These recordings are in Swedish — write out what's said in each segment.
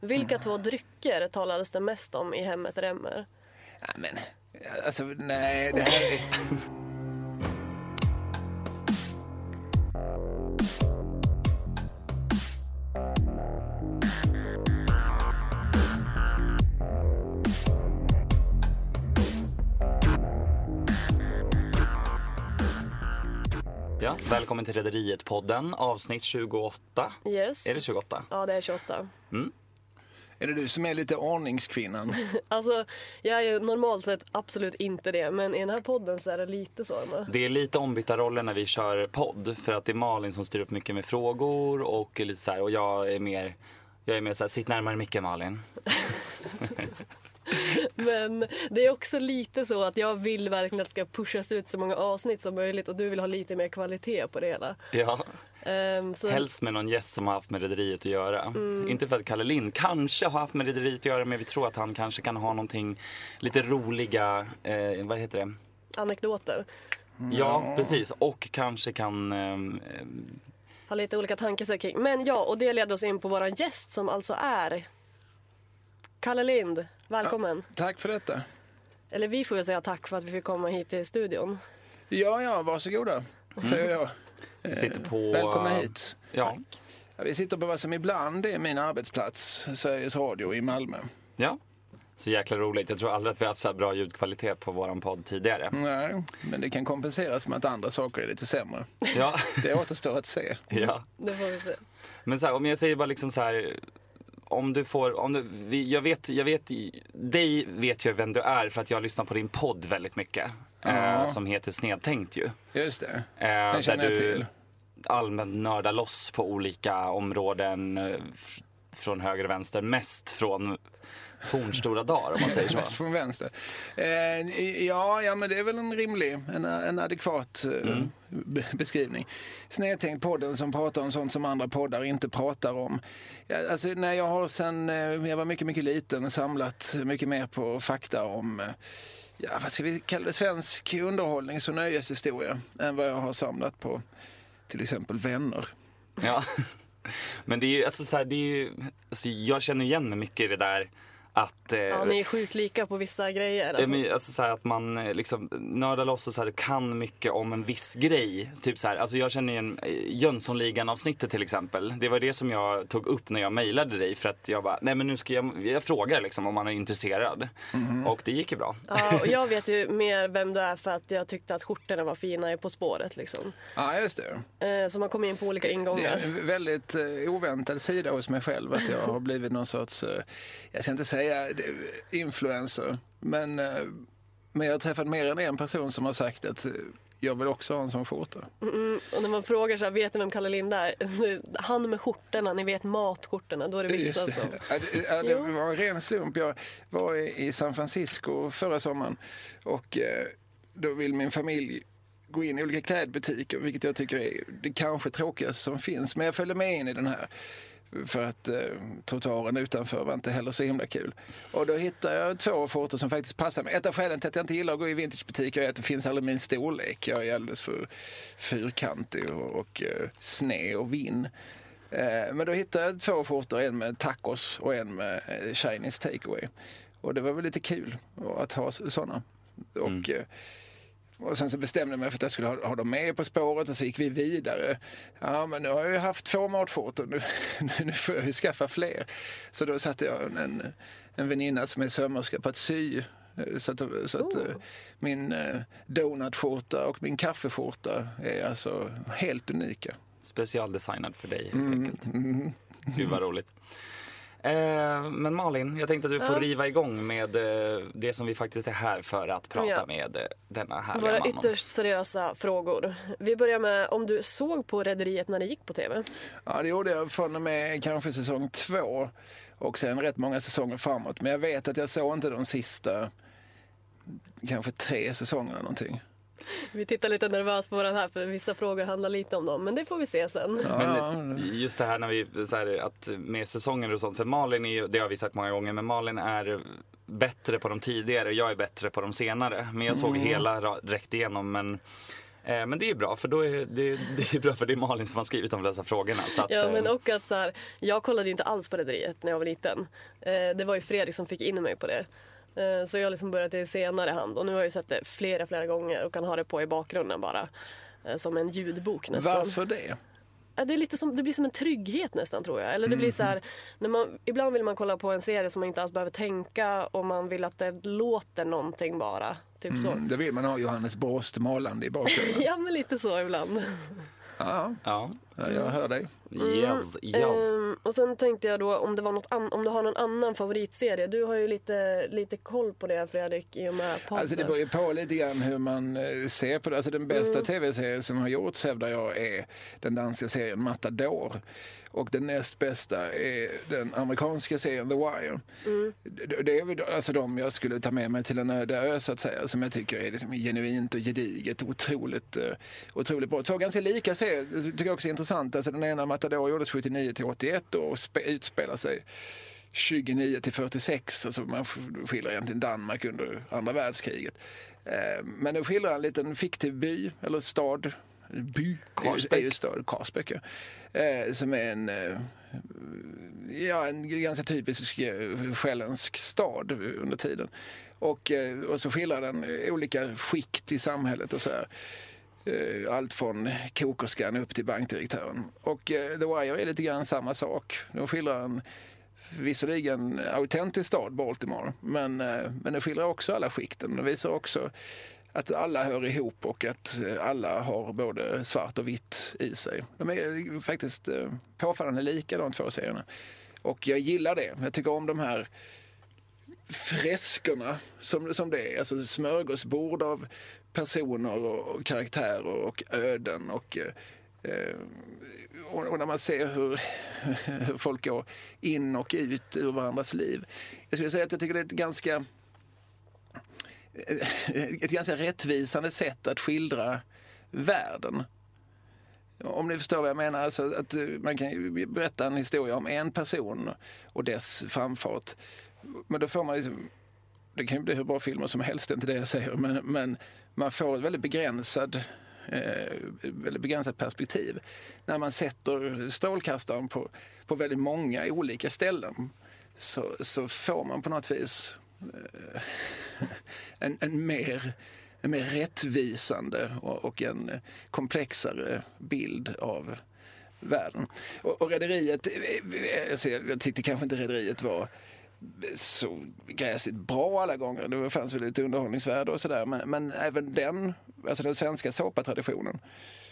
Vilka två drycker talades det mest om i hemmet Remmer? Ja, men, alltså, nej, det här är... Ja, välkommen till Rederiet-podden, avsnitt 28. Yes. Är det 28? Ja, det är 28. Är det du som är lite ordningskvinnan? Alltså, jag är ju normalt sett absolut inte det, men i den här podden så är det lite så. Emma. Det är lite ombytta roller när vi kör podd för att det är Malin som styr upp mycket med frågor och lite så här, och jag är mer jag är mer så här, sitt närmare micken Malin. Men det är också lite så att jag vill verkligen att det ska pushas ut så många avsnitt som möjligt och du vill ha lite mer kvalitet på det hela. Ja, Ehm, så, helst med någon gäst som har haft med Rederiet att göra. Inte för att Kalle Lind kanske har haft med Rederiet att göra men vi tror att han kanske kan ha någonting lite roliga, eh, vad heter det? Anekdoter. Ja, precis. Och kanske kan ehm, Har lite olika tankesätt kring. Men ja, och det leder oss in på våran gäst som alltså är Kalle Lind. Välkommen. Tack för detta. Eller vi får ju säga tack för att vi fick komma hit till studion. Ja, ja, varsågoda, säger jag. Vi sitter på... Välkomna hit. Ja. Ja, vi sitter på vad som ibland är min arbetsplats, Sveriges Radio i Malmö. ja. Så jäkla roligt. Jag tror aldrig att vi har haft så här bra ljudkvalitet på våran podd tidigare. Nej, men det kan kompenseras med att andra saker är lite sämre. Ja. Det återstår att se. ja. Det får vi se. Men så här, om jag säger bara liksom så här. Om du får, om du, jag vet, jag vet, dig vet jag vem du är för att jag lyssnar på din podd väldigt mycket. Eh, Ja. som heter Snedtänkt ju. Just det. Eh, Den känner jag du till. allmänt nördar loss på olika områden eh, från höger och vänster. Mest från fornstora dagar om man säger så. Mest från vänster. Eh, ja, ja, men det är väl en rimlig, en, en adekvat eh, Mm. be- beskrivning. Snedtänkt podden som pratar om sånt som andra poddar inte pratar om. Ja, alltså, när jag har sen eh, jag var mycket, mycket liten samlat mycket mer på fakta om Ja, vad ska vi kalla det? Svensk underhållnings och nöjeshistoria än vad jag har samlat på till exempel vänner. Ja. Men det är ju, alltså så här, det är ju, alltså jag känner igen mig mycket i det där att... Eh, Ja, ni är sjukt lika på vissa grejer. Ja, Alltså. men, Alltså så här att man eh, liksom nördar loss och så här, kan mycket om en viss grej. Typ så här, alltså jag känner igen eh, Jönssonligan avsnittet till exempel. Det var det som jag tog upp när jag mejlade dig för att jag bara, nej men nu ska jag, jag frågar liksom om man är intresserad. Och det gick ju bra. Ja, och jag vet ju mer vem du är för att jag tyckte att skjortorna var fina i På spåret. Liksom. Ja, just det. Eh, så man kom in på olika Det är ingångar. en väldigt eh, oväntad sida hos mig själv att jag har blivit någon sorts, eh, jag ska inte säga det, influencer, men, eh, men jag har träffat mer än en person som har sagt att eh, jag vill också ha en sån skjorta. Mm, och när man frågar så här, vet ni vem Kalle Lind är? Han med skjortorna, ni vet matskjortorna. Då är det vissa Just som... det. Ja, det, ja, det var en ren slump. Jag var i i San Francisco förra sommaren och eh, då vill min familj gå in i olika klädbutiker, vilket jag tycker är det kanske tråkigaste som finns. Men jag följde med in i den här för att eh, trottoaren utanför var inte heller så himla kul. Och då hittade jag två skjortor som faktiskt passar mig. Ett av skälen till att jag inte gillar att gå i vintagebutiker är att det finns aldrig min storlek. Jag är alldeles för fyrkantig och, och eh, sned och vinn. Eh, Men då hittade jag två skjortor, en med tacos och en med eh, Chinese takeaway. Och det var väl lite kul att ha sådana. Och, eh, och sen så bestämde jag mig för att jag skulle ha, ha dem med På spåret och så gick vi vidare. Ja, men nu har jag ju haft två matskjortor, nu, nu får jag ju skaffa fler. Så då satte jag en, en väninna som är sömmerska på att sy. eh, Så att, så att Oh. eh, min eh, donutskjorta och min kaffeskjorta är alltså helt unika. Specialdesignad för dig helt Mm, enkelt. mm. Gud vad roligt. Eh, men Malin, jag tänkte att du får Ja. riva igång med eh, det som vi faktiskt är här för att prata Ja. med eh, denna härliga Våra man om. ytterst seriösa frågor. Vi börjar med om du såg på Rederiet när det gick på TV. Ja, det gjorde jag från och med kanske säsong två och sen rätt många säsonger framåt. Men jag vet att jag såg inte de sista kanske tre säsongerna någonting. Vi tittar lite nervöst på den här för vissa frågor handlar lite om dem. Men det får vi se sen. Men eh, just det här när vi, så här, att med säsonger och sånt, för Malin är ju, det har vi sagt många gånger, men Malin är bättre på de tidigare och jag är bättre på de senare. Men jag såg hela ra- räckt igenom men Eh, men det är bra för då är det, det är bra för det är Malin som har skrivit de flesta frågorna. Så att, Ja, eh, men och att så här, jag kollade ju inte alls på Rederiet när jag var liten. Eh, det var ju Fredrik som fick in mig på det. Eh, så jag liksom började i senare hand och nu har jag ju sett det flera, flera gånger och kan ha det på i bakgrunden bara. Eh, som en ljudbok nästan. Varför det? Ja, det, är lite som, det blir som en trygghet nästan tror jag. Eller det blir så här, när man, ibland vill man kolla på en serie som man inte alls behöver tänka och man vill att det låter någonting bara. Typ så. Mm, det vill man ha Johannes Brost malande i bakgrunden. Ja men lite så ibland. Ja, ja, jag hör dig. yes, yes. Ehm, och sen tänkte jag då om det var något an- om du har någon annan favoritserie. Du har ju lite, lite koll på det Fredrik i och med podden. Alltså det beror ju på lite grann hur man eh, ser på det. Alltså den bästa Mm. tv-serien som har gjorts hävdar jag är den danska serien Matador. Och den näst bästa är den amerikanska serien The Wire. Mm. Det, är väl alltså de jag skulle ta med mig till en öde ö så att säga. Som jag tycker är liksom genuint och gediget. Otroligt, eh, otroligt bra. Två ganska lika serier. Tycker jag också är intressant. Alltså den ena Matador gjordes 79 till 81 och spe, utspelar sig 29 till 46, alltså man skildrar egentligen Danmark under andra världskriget. Eh, Men det skildrar en liten fiktiv by, eller stad, by, Karlsbäck. är ju stad, Karlsbäck. Eh, som är en, eh, ja, en ganska typisk eh, själländsk stad under tiden. Och, eh, och så skildrar den olika skikt i samhället och så här. Eh, allt från kokerskan upp till bankdirektören. Och eh, The Wire är lite grann samma sak. De skildrar en visserligen autentisk stad, Baltimore, men, eh, men den skildrar också alla skikten. Den visar också att alla hör ihop och att alla har både svart och vitt i sig. De är faktiskt påfallande lika de två serierna. Och jag gillar det. Jag tycker om de här freskerna som, som det är. Alltså smörgåsbord av personer och karaktärer och öden. Eh, och, och, när man ser hur, hur folk går in och ut ur varandras liv. Jag skulle säga att jag tycker det är ett ganska eh, ett ganska rättvisande sätt att skildra världen. Om ni förstår vad jag menar. Alltså att eh, man kan ju berätta en historia om en person och dess framfart. Men då får man liksom, det kan ju bli hur bra filmer som helst, det är inte det jag säger, men, men man får ett väldigt begränsad eh, väldigt begränsat perspektiv när man sätter strålkastaren på, på väldigt många olika ställen så, så får man på något vis eh, en, en, mer, en mer rättvisande och, och en komplexare bild av världen. Och, och Rederiet, eh, eh, alltså jag, jag tyckte kanske inte Rederiet var så gräsligt bra alla gånger. Det fanns väl lite underhållningsvärde och sådär. Men, men även den, alltså den svenska såpatraditionen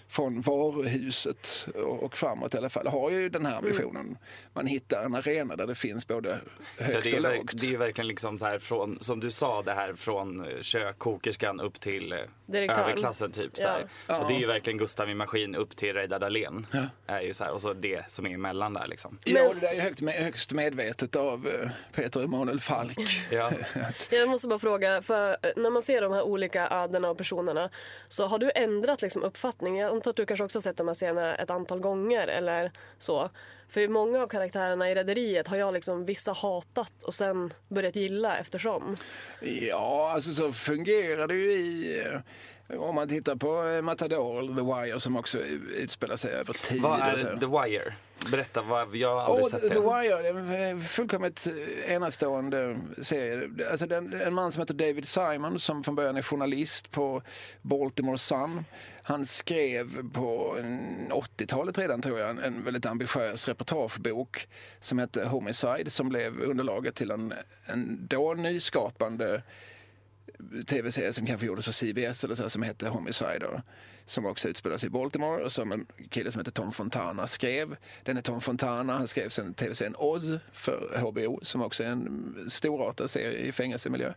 från varuhuset och, och framåt i alla fall har ju den här ambitionen. Man hittar en arena där det finns både högt Ja, det, är, och lågt. det är verkligen liksom så här från, som du sa, det här från eh, kök, kokerskan upp till eh, Direktören. överklassen typ. Så här. Ja. Och det är ju verkligen Gustav i maskin upp till Reidar Dahlén. Är ju så här, och så det som är emellan där liksom. Ja, det där är ju högt, högst medvetet av eh, Peter Emanuel Falk. Ja. Jag måste bara fråga, för när man ser de här olika ödena och personerna så har du ändrat liksom uppfattning? Jag antar att du kanske också har sett de här serierna ett antal gånger eller så. För många av karaktärerna i Rederiet har jag liksom vissa hatat och sen börjat gilla eftersom. Ja, alltså så fungerar det ju i... eh, Om man tittar på eh, Matador, The Wire, som också utspelar sig över tid. Vad är. The Wire? Berätta, vad, jag har aldrig Och sett The det. Wire, det är en fullkomligt eh, enastående serie. Alltså den, en man som heter David Simon som från början är journalist på Baltimore Sun. Han skrev på 80-talet redan tror jag en, väldigt ambitiös reportagebok som hette Homicide som blev underlaget till en, en då nyskapande tv-serie som kanske gjordes för CBS eller så, som hette Homicide. Som också utspelar sig i Baltimore och som en kille som heter Tom Fontana skrev. Den är Tom Fontana, han skrev sen tv-serien Oz för HBO som också är en storartad serie i fängelsemiljö.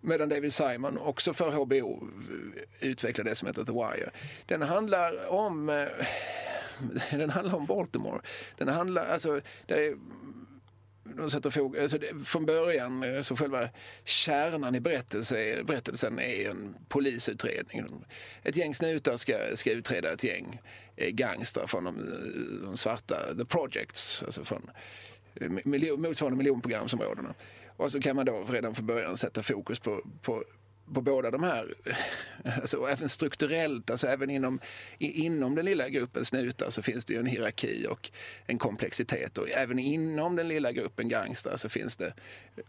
Medan David Simon också för HBO utvecklade det som heter The Wire. Den handlar om eh, den handlar om Baltimore. Den handlar, alltså, det är, de sätter fog, alltså det, från början, eh, så själva kärnan i berättelse, berättelsen är en polisutredning. Ett gäng snutar ska, ska utreda ett gäng gangster gangstrar från de, de svarta, the projects, alltså från miljö, motsvarande miljonprogramsområdena. Och så kan man då redan från början sätta fokus på, på på båda de här, alltså även strukturellt, alltså även inom, inom den lilla gruppen snutar så finns det ju en hierarki och en komplexitet och även inom den lilla gruppen gangstrar så finns det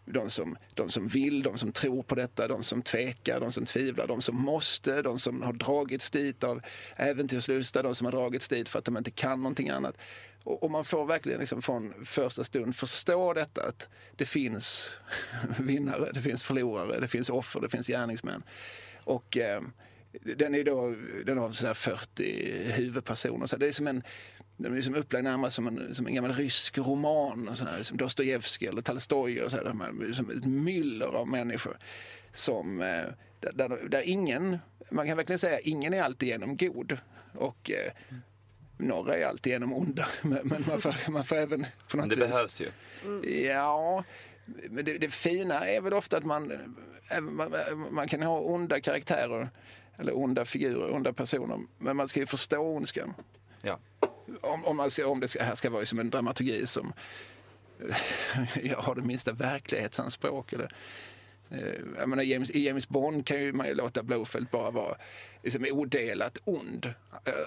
de som, de som vill, de som tror på detta, de som tvekar, de som tvivlar, de som måste, de som har dragits dit av äventyrslusta, de som har dragits dit för att de inte kan någonting annat. Och, och man får verkligen liksom från första stund förstå detta att det finns vinnare, det finns förlorare, det finns offer, det finns gärningsmän. Och eh, den är då, den har sådär 40 huvudpersoner. Så det är som en den är liksom upplagd närmast som en, som en gammal rysk roman, och sådär, som Dostojevskij eller Tolstoj. Och sådär, som liksom ett myller av människor. Som, eh, där, där, där, ingen, man kan verkligen säga ingen är alltigenom god. Och eh, några är alltigenom onda. Men, man, får, man får även på något men det vis... behövs ju. Ja, men det, det, fina är väl ofta att man, man, man kan ha onda karaktärer eller onda figurer, onda personer. Men man ska ju förstå ondskan. Ja. Om, om, man ska, om det ska, här ska vara som en dramaturgi som jag har det minsta verklighetsanspråk. Eller, eh, jag menar, James, I James Bond kan ju man ju låta Blofeld bara vara liksom odelat ond.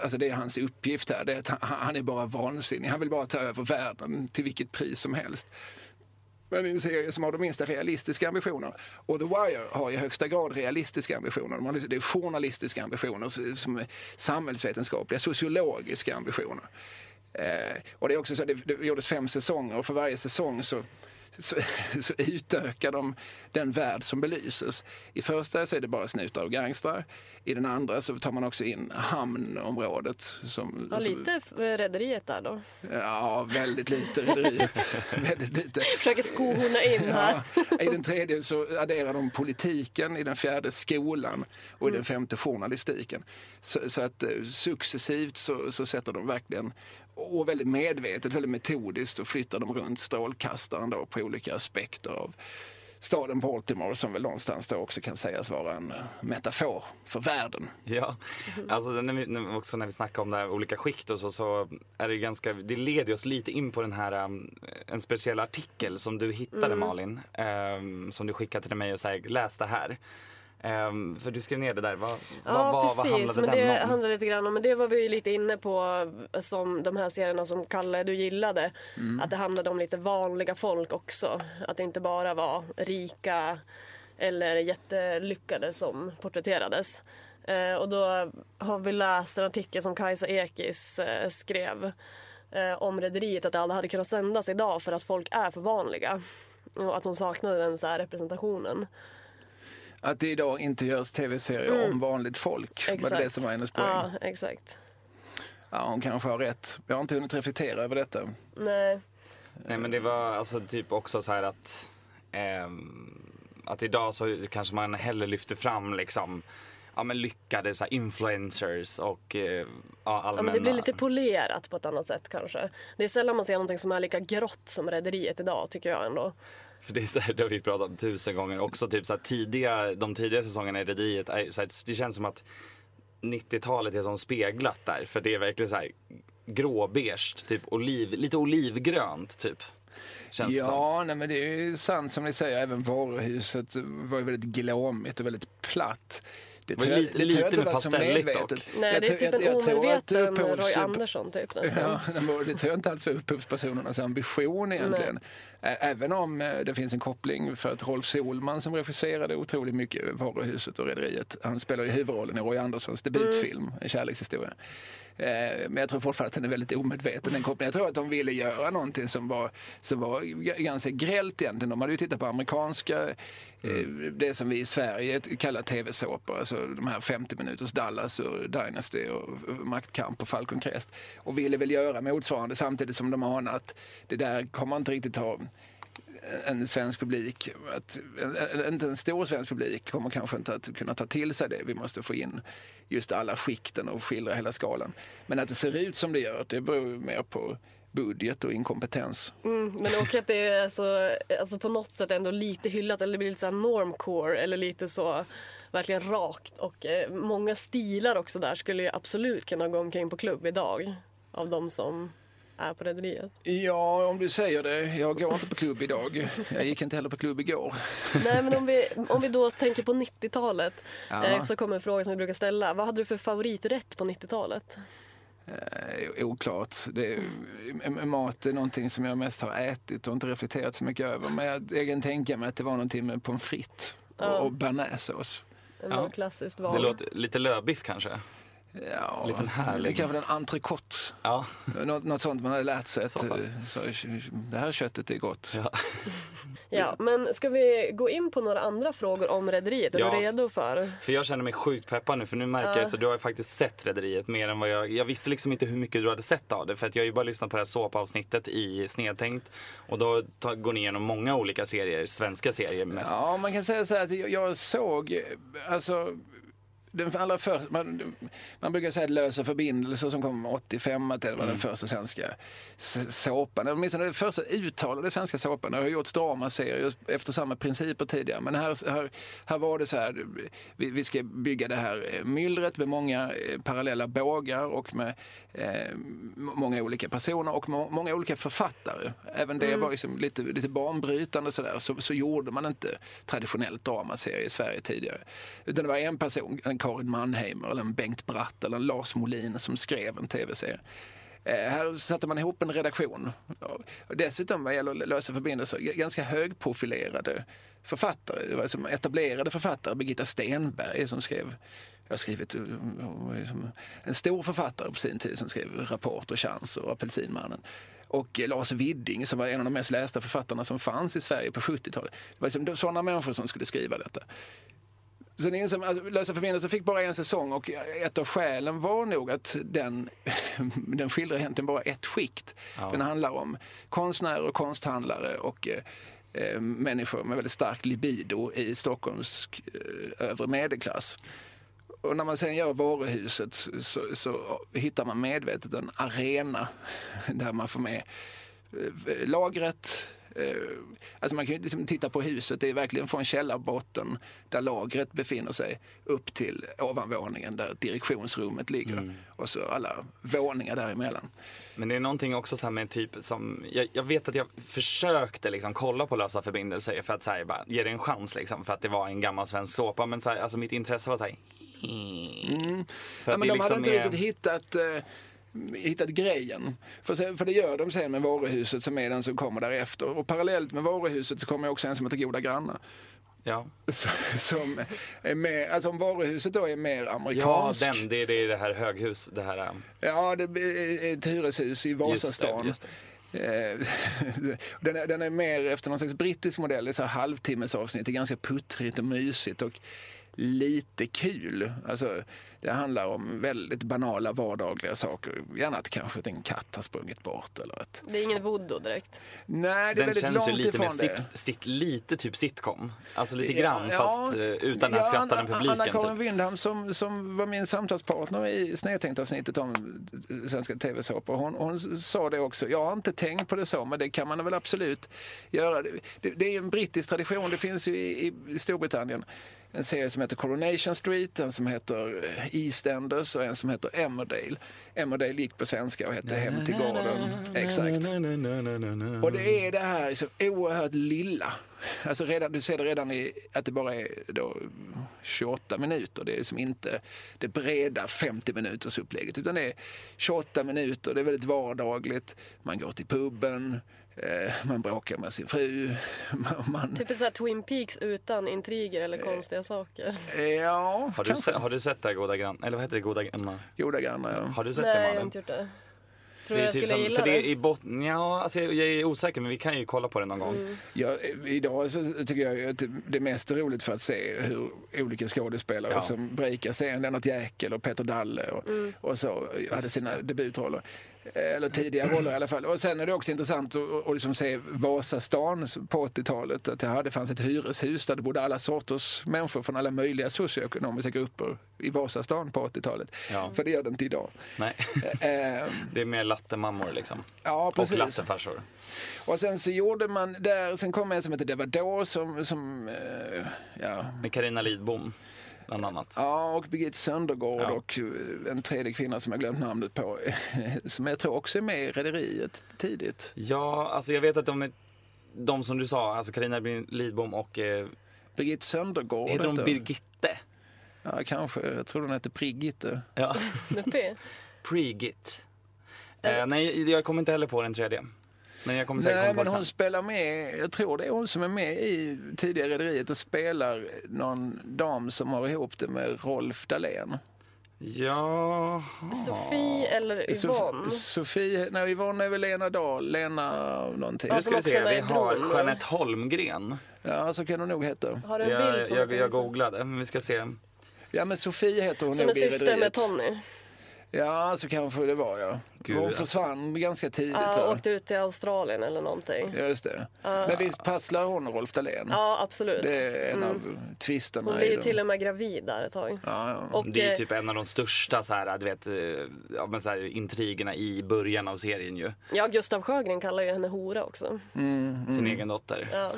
Alltså det är hans uppgift här. Det är att han, han är bara vansinnig. Han vill bara ta över världen till vilket pris som helst. Men i en serie som har de minsta realistiska ambitioner. Och The Wire har i högsta grad realistiska ambitioner. De har, liksom, det är journalistiska ambitioner, som är samhällsvetenskapliga, sociologiska ambitioner. Eh, och det är också så det, det gjordes fem säsonger och för varje säsong så så, så utökar de den värld som belyses. I första så är det bara snutar och gangstrar. I den andra så tar man också in hamnområdet. Som, ja, lite rederiet där då? Ja, väldigt lite rederiet. väldigt lite. Försöker skohorna in här. Ja, I den tredje så adderar de politiken, i den fjärde skolan och i den femte journalistiken. Så, så att eh, successivt så, så sätter de verkligen och väldigt medvetet, väldigt metodiskt och flyttar de runt strålkastaren då på olika aspekter av staden Baltimore som väl någonstans då också kan sägas vara en eh, metafor för världen. Ja, alltså när vi, också när vi snackar om det här olika skikt och så, så är det ganska, det leder oss lite in på den här, um, en speciell artikel som du hittade mm. Malin, um, som du skickade till mig och sa läs det här. Um, för du skrev ner det där. Vad, ja, vad, precis. vad handlade men det om? handlade lite grann om, men det var vi ju lite inne på som de här serierna som Kalle du gillade. Mm. Att det handlade om lite vanliga folk också. Att det inte bara var rika eller jättelyckade som porträtterades. Uh, och då har vi läst en artikel som Kajsa Ekis uh, skrev uh, om Rederiet, att det aldrig hade kunnat sändas idag för att folk är för vanliga. Och att hon saknade den så representationen. Att det idag inte görs tv-serier mm. om vanligt folk. Exakt. Var det det som var hennes poäng? Ja, exakt. Ja, hon kanske har rätt. Jag har inte hunnit reflektera över detta. Nej. Nej, men det var alltså typ också så här att eh, att idag så kanske man hellre lyfter fram liksom ja, men lyckade så influencers och eh, ja, allmänna... Ja, men det blir lite polerat på ett annat sätt kanske. Det är sällan man ser någonting som är lika grått som Rederiet idag tycker jag ändå. För det, är så här, det har vi pratat om tusen gånger också. Typ så här, tidiga, de tidiga säsongerna i Rederiet, det känns som att 90-talet är som speglat där. För det är verkligen så här gråbeige, typ oliv, lite olivgrönt typ. Känns ja, nej, men det är ju sant som ni säger. Även varuhuset var ju väldigt glåmigt och väldigt platt. Det, tror jag, lite, det lite inte pastelligt dock. Nej, jag det är typ en omedveten Roy Andersson typ nästan. Ja, det tror jag inte alls var upphovspersonernas ambition egentligen. Nej. Även om eh, det finns en koppling för att Rolf Solman som regisserade otroligt mycket Varuhuset och Rederiet, han spelar ju huvudrollen i Roy Anderssons debutfilm, mm. En kärlekshistoria. Eh, men jag tror fortfarande att den är väldigt omedveten den kopplingen. Jag tror att de ville göra någonting som var, som var ganska grällt egentligen. De hade ju tittat på amerikanska, mm. det som vi i Sverige kallar tv-såpor. Alltså de här 50 minuters Dallas och Dynasty och Maktkamp och Falcon Crest. Och ville väl göra motsvarande samtidigt som de anade att det där kommer inte riktigt ha en svensk publik, att, inte en stor svensk publik kommer kanske inte att kunna ta till sig det. Vi måste få in just alla skikten och skildra hela skalan. Men att det ser ut som det gör, det beror mer på budget och inkompetens. Mm, men och att det är alltså, alltså på något sätt ändå lite hyllat, eller det blir lite så normcore eller lite så verkligen rakt. Och eh, många stilar också där skulle ju absolut kunna gå omkring på klubb idag. Av de som är på Rederiet? Ja, om du säger det. Jag går inte på klubb idag. Jag gick inte heller på klubb igår. Nej, men om vi, om vi då tänker på 90-talet Ja. eh, så kommer en fråga som vi brukar ställa. Vad hade du för favoriträtt på 90-talet? Eh, oklart. Det, är- mat är någonting som jag mest har ätit och inte reflekterat så mycket över. Men jag, jag kan tänka mig att det var någonting med pommes frites Ja. och, och bearnaisesås. Ja. klassiskt Det val. låter lite lövbiff kanske. Ja, Liten härlig. Kanske en entrecote. Ja. Något, något sånt man hade lärt sig. Att, Så eh, så, det här köttet är gott. ja. Ja, men ska vi gå in på några andra frågor om Rederiet? Är Ja. du redo för? För jag känner mig sjukt peppad nu för nu märker jag så du har ju faktiskt sett Rederiet mer än vad jag, jag visste liksom inte hur mycket du hade sett av det för att jag har ju bara lyssnat på det här såpavsnittet i Snedtänkt och då går ni igenom många olika serier, svenska serier mest. Ja, man kan säga så här att jag, jag såg, eh, alltså den allra första, man, man brukar säga att Lösa förbindelser som kom 85, att det var den första svenska såpan. Åtminstone den första uttalade svenska såpan. Det har gjorts dramaserier efter samma principer tidigare. Men här, här, här var det så här, vi, vi ska bygga det här eh, myllret med många eh, parallella bågar och med eh, många olika personer och må, många olika författare. Även det var liksom lite, lite banbrytande sådär. Så, så gjorde man inte traditionellt dramaserie i Sverige tidigare. Utan det var en person, en Karin Mannheimer eller en Bengt Bratt eller en Lars Molin som skrev en tv-serie. Eh, här satte man ihop en redaktion. Och dessutom vad gäller lösa förbindelser, ganska högprofilerade författare. Det var som etablerade författare, Birgitta Stenberg som skrev jag har skrivit eh, eh, en stor författare på sin tid som skrev Rapport och Chans och Apelsinmannen. Och Lars Widding som var en av de mest lästa författarna som fanns i Sverige på 70-talet. Det var liksom sådana människor som skulle skriva detta. Sen insåg man att Lösa förbindelser fick bara en säsong och ett av skälen var nog att den, den skildrar egentligen bara ett skikt. Ja. Den handlar om konstnärer och konsthandlare och eh, eh, människor med väldigt stark libido i Stockholms eh, övre medelklass. Och när man sen gör varuhuset så, så hittar man medvetet en arena där man får med eh, lagret. Eh, Alltså man kan ju liksom titta på huset, det är verkligen från källarbotten där lagret befinner sig upp till ovanvåningen där direktionsrummet ligger. Och så alla våningar däremellan. Men det är någonting också så med typ som, jag, jag vet att jag försökte liksom kolla på lösa förbindelser för att så här, bara, ge det en chans liksom för att det var en gammal svensk såpa men så här, alltså mitt intresse var så här, För Mm. Ja, men de hade liksom inte är- riktigt hittat, eh, hittat grejen. För, sen, för det gör de sen med varuhuset som är den som kommer därefter. Och parallellt med varuhuset så kommer också en som heter Goda grannar. Ja, Som är mer, alltså om varuhuset då är mer ja amerikansk. den, det är det, är det här höghus, det här, Ja, det är ett hyreshus i just Vasastan. just det. Eh, den, är, den är mer efter någon slags brittisk modell. Det är så här halvtimmes avsnitt. Det är ganska puttrigt och mysigt och lite kul. Alltså, det handlar om väldigt banala vardagliga saker. Gärna att kanske att en katt har sprungit bort eller att... Det är ingen voodoo direkt. Nej, det är Den väldigt känns ju långt lite mer ifrån sit, det. sit, lite typ sitcom. Alltså lite grann Ja, fast eh, utan den här skrattande Anna- publiken. Anna-Karin Typ. Wyndham som, som var min samtalspartner i Snedtänkt-avsnittet om svenska tv-såpor. Hon, hon sa det också. Jag har inte tänkt på det så, men det kan man väl absolut göra. Det, det, det är ju en brittisk tradition. Det finns ju i, i Storbritannien en serie som heter Coronation Street, en som heter eh, EastEnders och en som heter Emmerdale. Emmerdale gick på svenska och hette Hem till gården. Exakt. Och det är det här liksom oerhört lilla. Alltså redan, du ser det redan i att det bara är då 28 minuter. Det är liksom inte det breda 50 minuters upplägget utan det är 28 minuter. Det är väldigt vardagligt. Man går till puben, man bråkar med sin fru. Man, man, Typ så här Twin Peaks utan intriger eller konstiga saker. ja, Har du, se, har du sett det Goda Grann, eller vad heter det, Goda Grannar? Goda grannar. Ja. Har du sett Nej, det jag har Malin? inte gjort det. Tror Det du är jag typ skulle som, gilla för det är det? i botten, ja, alltså jag, jag är osäker men vi kan ju kolla på det någon gång. Mm. Ja, idag så tycker jag att det är mest roligt för att se hur olika skådespelare Ja. som breakar serien, Lennart Jäkel och Peter Dalle och, Mm. och så hade sina det. debutroller. Eh, Eller tidiga roller i alla fall. Och sen är det också intressant att, att liksom se Vasastan på 80-talet. Att det, här, det fanns ett hyreshus där det bodde alla sorters människor från alla möjliga socioekonomiska grupper i Vasastan på 80-talet. Ja. För det gör det inte idag. Nej, Eh, det är mer lattemammor liksom. ja, Och precis. lattefarsor. Och sen så gjorde man där, sen kom en som hette Det var då som, som eh, ja, Med Carina Lidbom. Bland annat. Ja, och Birgitta Söndergård Ja. och eh, en tredje kvinna som jag glömt namnet på. Som jag tror också är med i Rederiet tidigt. Ja, alltså jag vet att de är de som du sa, alltså Carina Lidbom och eh, Birgitta Söndergård. heter hon Birgitte? Ja, kanske. Jag tror hon hette Brigitte. Ja, Med P. Pregit. Eh, nej, jag kommer inte heller på den tredje. Men jag kommer säkert Nej, komma på men hon sen. spelar med, jag tror det är hon som är med i tidigare Rederiet och spelar någon dam som har ihop det med Rolf Dahlén. Ja. Sofie eller Yvonne. Sof- Sofie, nej Yvonne är väl Lena Dahl, Lena någonting. Nu ska vi se, vi har. Jeanette Holmgren. Ja, så kan hon nog heta. Har du en Jag, bild som jag, jag visa? googlade, men vi ska se. Ja, men Sofie heter hon Som nog är i syster med Rederiet. Ja, så kanske det var ja. Gud, hon alltså. försvann ganska tidigt. Ja, åkte ut till Australien eller någonting. Ja, just det. Men visst passlar hon Rolf Dahlén? Ja, absolut. Det är en av twisterna Hon i blir ju till och med gravid där ett tag. Ja, ja. Och, Det är ju eh, typ en av de största så här, du vet, eh, ja, men så här, intrigerna i början av serien ju. ja, Gustav Sjögren kallar ju henne hora också. Sin egen dotter. Ja.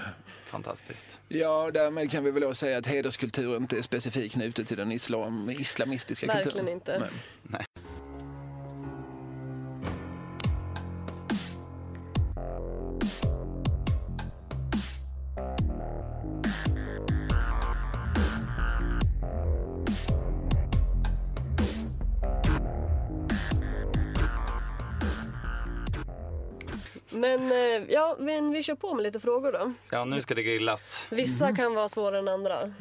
Fantastiskt. ja, därmed kan vi väl också säga att hederskultur inte är specifikt knutet till den islam, islamistiska Verkligen kulturen. inte. Nej. Men eh, ja, men vi kör på med lite frågor då. Ja, nu ska det grillas. Vissa kan vara svårare än andra.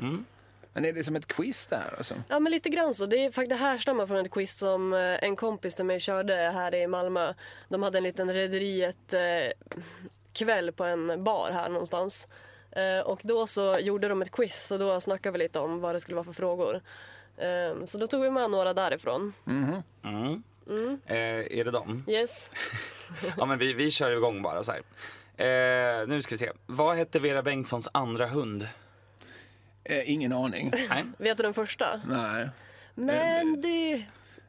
Men är det som ett quiz där alltså? Ja, men lite grann så. Det, är, det härstammar från ett quiz som eh, en kompis till mig körde här i Malmö. De hade en liten Rederiet eh, kväll på en bar här någonstans. Och då så gjorde de ett quiz och då snackade vi lite om vad det skulle vara för frågor. Så då tog vi med några därifrån. Mm. Eh, är det dem? Yes. Ja, men vi, vi kör igång bara så här. Eh, nu ska vi se. Vad hette Vera Bengtssons andra hund? Eh, ingen aning. Nej, Vet du den första? Nej, Mandy!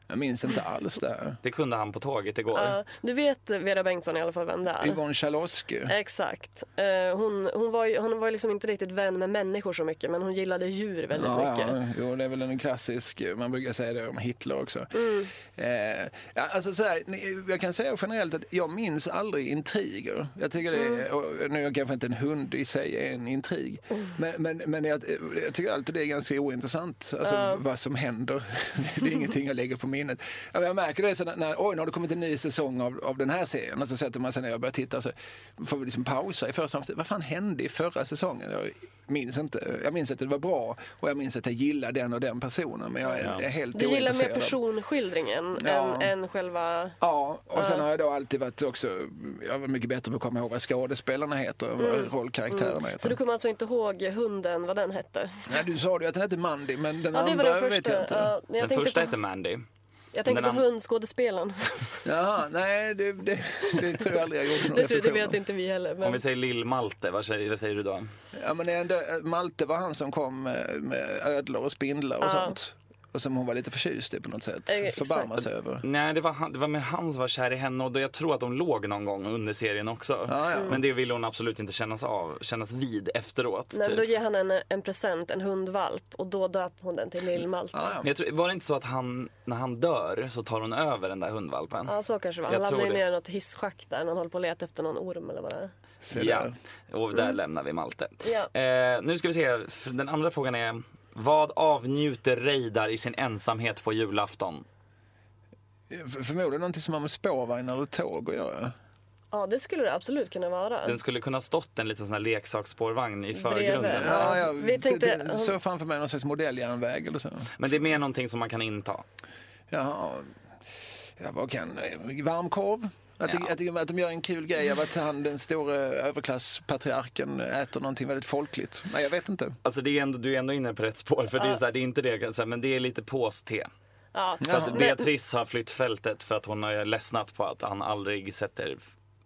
Jag minns inte alls det. det kunde han på tåget igår. Ja, du vet Vera Bengtsson i alla fall vem det är? Yvonne Chalosky. Exakt. Eh, hon, hon var ju hon var liksom inte riktigt vän med människor så mycket men hon gillade djur väldigt Ja, mycket. ja, jo, det är väl en klassisk, man brukar säga det om Hitler också. Mm. Eh, ja, alltså så här, jag kan säga generellt att jag minns aldrig intriger. Jag tycker det Mm. är, och nu är kanske inte en hund i sig är en intrig, men, men, men jag, jag tycker alltid det är ganska ointressant, alltså vad som händer. det är ingenting jag lägger på minnet. Jag märker det så när, oj, nu har det kommit en ny säsong av, av den här serien och så sätter man sig ner och börjar titta och så får vi liksom pausa i första avsnittet. Vad fan hände i förra säsongen? Jag minns inte. Jag minns att det var bra och jag minns att jag gillar den och den personen men jag är, Ja. är helt Du gillar mer ointresserad av- personskildringen Ja. än, än själva... Ja, och sen har jag då alltid varit också, jag var mycket bättre på att komma ihåg vad skådespelarna heter än vad rollkaraktärerna heter. Så du kommer alltså inte ihåg hunden, vad den hette? Nej, du sa ju att den hette Mandy, men den Ja, det andra var den vet första. jag inte. Ja, jag Den första på, hette Mandy. Jag tänkte på hundskådespelaren. Jaha, nej, det, det, det tror jag aldrig jag gjort någon det, tror, det vet om. inte vi heller. Om Men... vi säger Lill-Malte, vad säger, vad säger du då? Ja, men ändå, Malte var han som kom med, med ödlor och spindlar och Ja. sånt. Och som hon var lite förtjust i på något sätt. Eh, exakt. Förbarma sig över. Nej, det var, han, det var mer han som var kär i henne och då, jag tror att de låg någon gång under serien också. Ja, ja. Men det ville hon absolut inte kännas av, kännas vid efteråt. Nej, men typ. då ger han en, en present, en hundvalp och då döper hon den till Lill-Malte. Ja, Ja. ja. Men jag tror, var det inte så att han, när han dör så tar hon över den där hundvalpen? så kanske det var. Jag Han tror landade ju ner något hisschakt där när han håller på att leta efter någon orm eller vad det är. Ja, och där lämnar vi Malte. Ja. Eh, nu ska vi se, den andra frågan är vad avnjuter Reidar i sin ensamhet på julafton? För- Förmodligen någonting som har med spårvagnar och tåg att göra. Ja, det skulle det absolut kunna vara. Den skulle kunna stått en liten sån här leksaksspårvagn i förgrunden. Ja, Ja, vi tänkte- såg framför mig någon slags modelljärnväg eller så. Men det är mer någonting som man kan inta. Jaha. Ja, vad kan... Varmkorv? Att, Ja. de, att, de, att de gör en kul grej av att han, den stora överklasspatriarken äter någonting väldigt folkligt. Nej, jag vet inte. Alltså det är ändå, du är ändå inne på rätt spår för det, är så här, det är inte det, så här, men det är lite pås-te. Ja. För att Beatrice har flytt fältet för att hon har ledsnat på att han aldrig sätter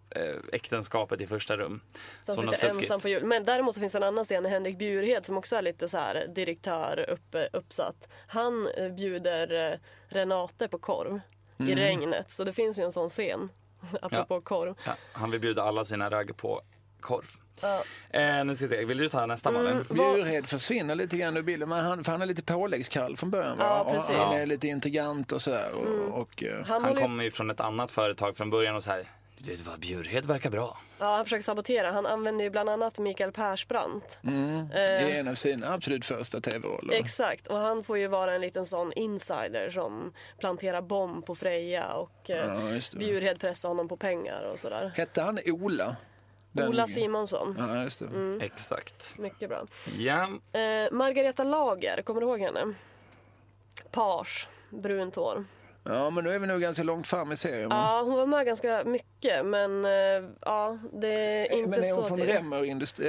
eh, äktenskapet i första rum. Så Så hon har sitter ensam på jul. Men däremot så finns en annan scen Henrik Bjurhed som också är lite så här direktör upp, uppsatt. Han eh, bjuder eh, Renate på korv i regnet. Så det finns ju en sån scen. Apropå korv. Ja, han vill bjuda alla sina ragg på korv. Ja. Eh, nu ska vi se, vill du ta nästa Malin? Mm. Vad- Bjurhed försvinner lite grann ur bilden, men han, för han är lite påläggskall från början. Ja, Och. Han är lite intrigant och sådär. Och, och, eh, Han, Han håller, kommer ju från ett annat företag från början och så här. Vet du vad, Bjurhed verkar bra. ja, han försöker sabotera. Han använder ju bland annat Mikael Persbrandt. mm, Eh. I en av sina absolut första tv-roller. Exakt, och han får ju vara en liten sån insider som planterar bomb på Freja och eh, Ja. Bjurhed pressar honom på pengar och sådär. Hette han Ola? Den- Ola Simonsson, Ja, just det. Mm. Exakt. mycket bra. Ja, Eh, Margareta Lager, kommer du ihåg henne? Page, brunt hår. Ja, men nu är vi nog ganska långt fram i serien. va? Ja, hon var med ganska mycket men eh, ja, det är inte men är så hon från Remmer,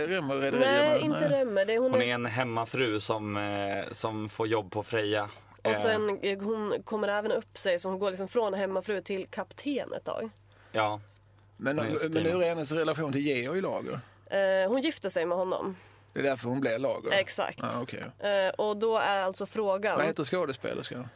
Remmer Nej, inte Remmer. Det är hon, hon är... en hemmafru som, eh, som får jobb på Freja. Och sen eh, hon kommer även upp sig så hon går liksom från hemmafru till kapten ett tag. Ja, Men, Nej, men hur är hennes relation till Georg Lager? Hon gifte sig med honom. Det är därför hon blev Lager? Exakt. Okej. Eh, och då är alltså frågan. Vad heter skådespelerskan?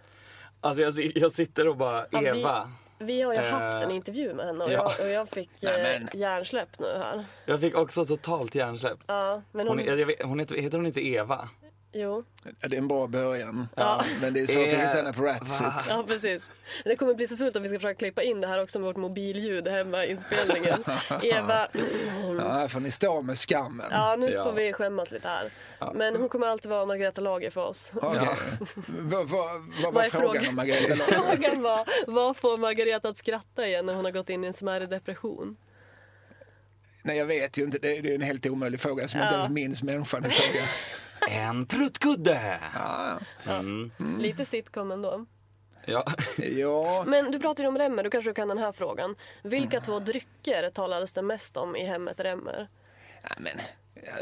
Alltså jag, jag sitter och bara, Ja, vi- Eva. Vi har ju Eh, haft en intervju med henne och, ja. jag, och jag fick Nej, eh, men. hjärnsläpp nu här. Jag fick också totalt hjärnsläpp. Ja, men hon... Hon, jag vet, hon heter, heter hon inte Eva? Jo. Ja, det är en bra början. Ja. Men det är svårt att hitta henne på Ratsit. Ja, precis. Det kommer bli så fult om vi ska försöka klippa in det här också med vårt mobilljud hemma i inspelningen. Eva, Ja, här får ni stå med skammen. ja nu Ja. får vi skämmas lite här. Men hon kommer alltid vara Margareta Lager för oss. Okej. Vad vad- vad var är frågan frågan? om Margareta Lager? Frågan var, vad får Margareta att skratta igen när hon har gått in i en smärre depression? Nej, jag vet ju inte. Det är en helt omöjlig fråga som jag inte ens minns människan i fråga. En pruttkudde! Ja, Mm. Lite sitcom ändå. Ja. ja. Men du pratar ju om Remmer, du kanske kan den här frågan. Vilka två drycker talades det mest om i hemmet Remmer? ja men,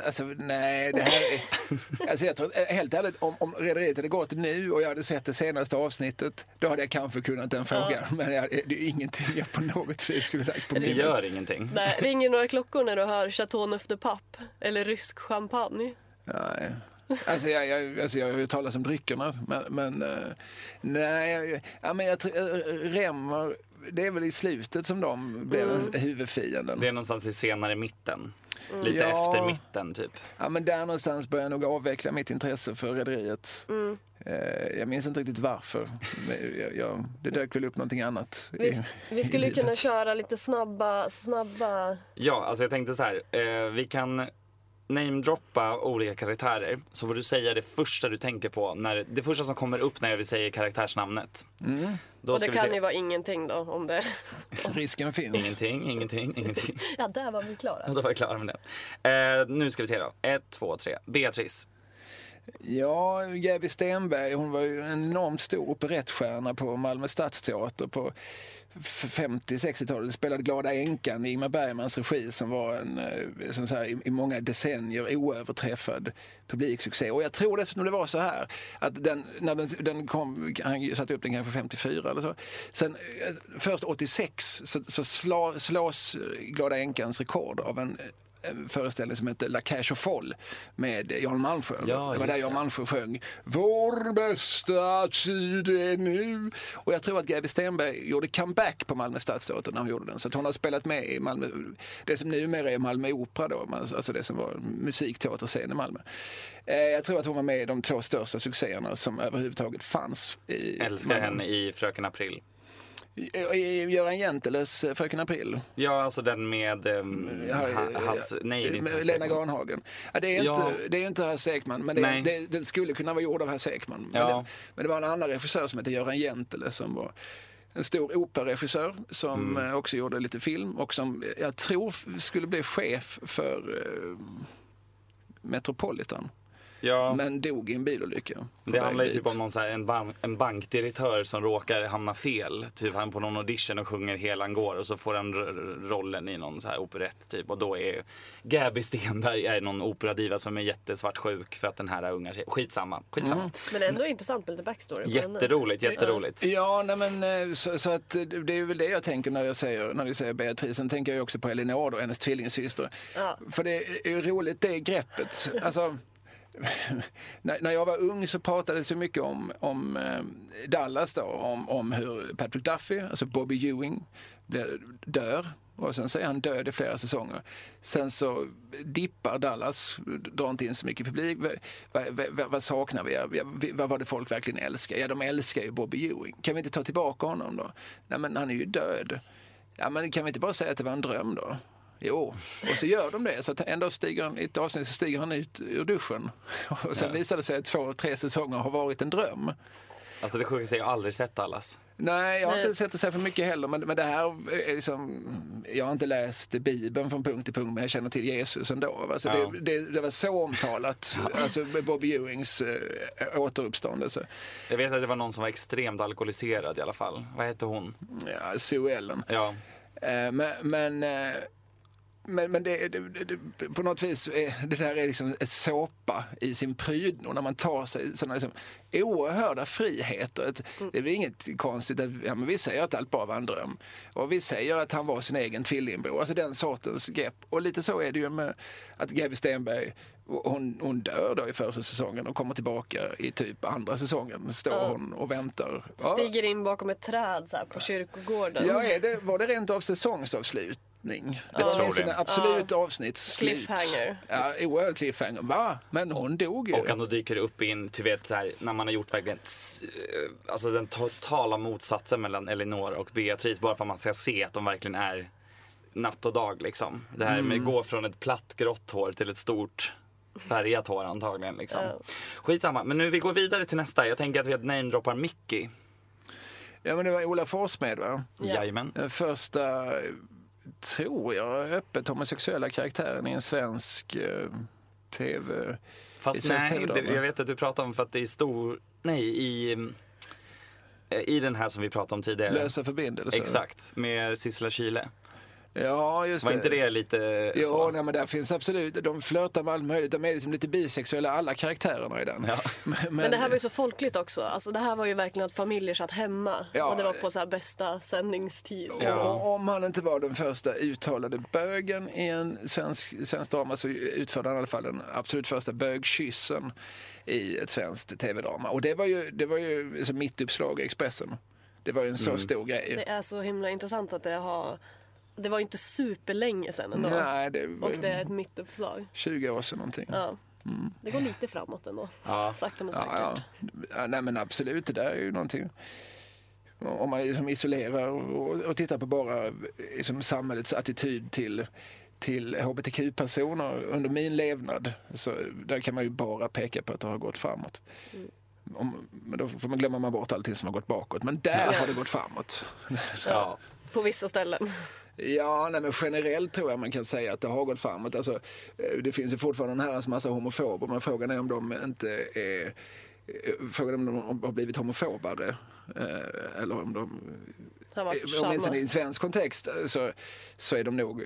alltså nej, det här är... Alltså jag tror, eh, helt ärligt, om, om Rederiet hade gått nu och jag hade sett det senaste avsnittet, då hade jag kanske kunnat den frågan. Men jag, det är ingenting jag på något vis skulle lagt på Det minnet. gör ingenting. Nej, ringer några klockor när du hör Chateau Neuf de Pape eller rysk champagne? Nej. Alltså jag, jag, alltså jag har ju talat om dryckerna, men, men eh, nej, ja, men jag eh, Remmer, det är väl i slutet som de blir Mm. huvudfienden. Det är någonstans i senare mitten. Lite Ja. efter mitten typ. Ja, men där någonstans börjar jag nog avveckla mitt intresse för Rederiet. Mm. Eh, jag minns inte riktigt varför. Jag, jag, det dök väl upp någonting annat. i- Vi, vi skulle kunna köra lite snabba, snabba... Ja, alltså jag tänkte så här. Eh, vi kan namedroppa olika karaktärer. Så får du säga det första du tänker på. När, det första som kommer upp när vi säger karaktärsnamnet. Mm. Då Och det vi kan se. ju vara ingenting då om det... Risken finns. Ingenting, ingenting, ingenting. Ja, där var vi klara. Och då var jag klar med det. Eh, nu ska vi se då. Ett, två, tre. Beatrice. Ja, Gabby Stenberg, hon var ju en enormt stor operettstjärna på Malmö Stadsteater på 50-60-talet. Spelade Glada änkan i Ingmar Bergmans regi som var en, eh, som så här, i, många decennier oöverträffad publiksuccé. Och jag tror dessutom det var så här att den, när den, den kom, han satte upp den kanske 54 eller så. Sen eh, först 86 så, så slå, slås Glada änkans rekord av en föreställning som hette La Cache au Foll med Jan Malmsjö. Ja, det var där Jan. Malmsjö sjöng Vår bästa tid är nu. Och jag tror att Gabi Stenberg gjorde comeback på Malmö Stadsteater när hon gjorde den. Så hon har spelat med i Malmö, det som numera är Malmö Opera då, alltså det som var musikteaterscen i Malmö. Eh, Jag tror att hon var med i de två största succéerna som överhuvudtaget fanns. I Älskar Malmö. henne i Fröken April. Göran Genteles eh, Fröken April. Ja, alltså den med ehm, Ja, ha, has, nej, det är inte Lena. Garnhagen. Ja, det, är inte, Ja. det är inte Hasse Ekman, men det, det, det skulle kunna vara gjord av Hasse Ekman. Men, Ja. det, men det var en annan regissör som hette Göran Gentele som var en stor operaregissör som Mm. eh, också gjorde lite film och som eh, jag tror skulle bli chef för eh, Metropolitan. Ja, Men dog i en bilolycka. det handlar ju typ om någon så här, en, ban- en bankdirektör som råkar hamna fel. Typ han på någon audition och sjunger Helan går och så får han rollen i någon så här operett typ. Och då är Gabby Stenberg är någon operadiva som är jättesvartsjuk för att den här unga tjejen, skitsamma, skitsamma. Mm. Men ändå intressant med lite backstory. Jätteroligt, jätteroligt. Ja, nej men eh, så, så att det är väl det jag tänker när jag säger, när vi säger Beatrice. Sen tänker jag också på Elinor och hennes tvillingsyster. Ja. För det är ju roligt det greppet. Alltså, när, när jag var ung så pratades det mycket om, om eh, Dallas då, om, om hur Patrick Duffy, alltså Bobby Ewing, blir, dör och sen så är han död i flera säsonger. Sen så dippar Dallas, drar inte in så mycket publik. Vad, vad, vad saknar vi? Vad var det folk verkligen älskar? Ja, de älskar ju Bobby Ewing. Kan vi inte ta tillbaka honom då? Nej, men han är ju död. Ja, men kan vi inte bara säga att det var en dröm då? Jo, och så gör de det. Så att en dag stiger han, i ett avsnitt så stiger han ut ur duschen. Och sen ja. visar det sig att två, tre säsonger har varit en dröm. Alltså det sjukaste jag har aldrig sett Dallas. Nej, jag har inte sett det så för mycket heller. Men, men det här är liksom, jag har inte läst Bibeln från punkt till punkt men jag känner till Jesus ändå. Alltså ja. det, det, det, var så omtalat, alltså Bobby Ewings äh, återuppståndelse. Jag vet att det var någon som var extremt alkoholiserad i alla fall. Vad hette hon? Ja, Sue Ellen. Ja. Äh, men, men äh, men, men det, det, det, på något vis, är, det där är liksom ett såpa i sin prydno när man tar sig sådana liksom oerhörda friheter. Ett, mm. Det är väl inget konstigt att ja, men vi säger att allt bara var en dröm. Och vi säger att han var sin egen tvillingbror. Alltså den sortens grepp. Och lite så är det ju med att Gaby Stenberg hon, hon dör då i första säsongen och kommer tillbaka i typ andra säsongen. Står ja. hon och väntar. Ja. Stiger in bakom ett träd så på kyrkogården. Ja, är det, var det rent av säsongsavslut? Avslutning. Det var åtminstone absolut ja. avsnittsslut. Cliffhanger. Ja, oerhörd cliffhanger. Va? Men hon dog ju. Och då dyker det upp in, du vet så här, när man har gjort verkligen eh, alltså den totala motsatsen mellan Elinor och Beatrice bara för att man ska se att de verkligen är natt och dag liksom. Det här med mm. att gå från ett platt grått hår till ett stort färgat hår antagligen. Liksom. Ja. Skitsamma, men nu vi går vidare till nästa. Jag tänker att vi namedroppar Mickey. Ja men det var Ola Forssmed va? Ja. Jajamän. Den första tror jag, öppet homosexuella karaktären i en svensk eh, tv. Fast nej, det, jag vet att du pratar om för att det är stor, nej i eh, i den här som vi pratade om tidigare. Lösa förbindelser. Exakt, med Sissela Kyle. Ja, just Var det. inte det lite jo, så? Nej, men där finns absolut, de flörtar med allt möjligt. De är liksom lite bisexuella, alla karaktärerna i den. Ja. Men, men, det här var ju så folkligt också. Alltså, det här var ju verkligen att familjer satt hemma ja, och det var på så bästa sändningstid. Ja. Och, om han inte var den första uttalade bögen i en svensk, svensk drama så utförde han i alla fall den absolut första bögkyssen i ett svenskt tv-drama. Och det var ju, det var ju alltså, mitt uppslag i Expressen. Det var ju en så mm. stor grej. Det är så himla intressant att det har det var inte superlänge sedan ändå. Nej, det var... Och det är ett mittuppslag. 20 år sedan någonting. Ja. Mm. Det går lite framåt ändå. Ja. Sakta men säkert. Ja, ja. Nej men absolut, det där är ju någonting. Om man liksom isolerar och, och tittar på bara liksom samhällets attityd till till hbtq-personer under min levnad. Så där kan man ju bara peka på att det har gått framåt. Mm. Om, men då får man glömma man bort allting som har gått bakåt. Men där ja. har det gått framåt. Ja. På vissa ställen. Ja, nej, men generellt tror jag man kan säga att det har gått framåt. Alltså, eh, det finns ju fortfarande en herrans massa homofober men frågan är om de inte är eh, Frågan om de har blivit homofobare eh, eller om de Åtminstone i en svensk kontext så, så är de nog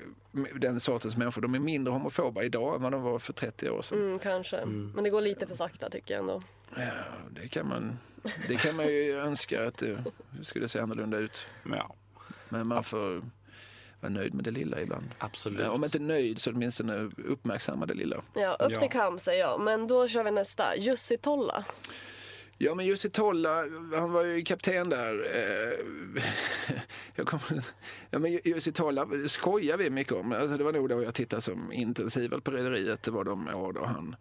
den sortens människor. De är mindre homofoba idag än vad de var för 30 år sedan. Mm, kanske, mm. men det går lite för sakta tycker jag ändå. Ja, det kan man, det kan man ju önska att det skulle se annorlunda ut. Ja. Men man får vara nöjd med det lilla ibland. Absolut. Om inte nöjd så åtminstone uppmärksamma det lilla. Ja, upp till kam säger jag. Men då kör vi nästa. Jussi Tolla. Ja, men Jussi Tolla, han var ju kapten där. Eh, jag kommer, ja, men Jussi Tolla skojar vi mycket om. Alltså, det var nog då jag tittade som intensivt på Rederiet. Det var de år då han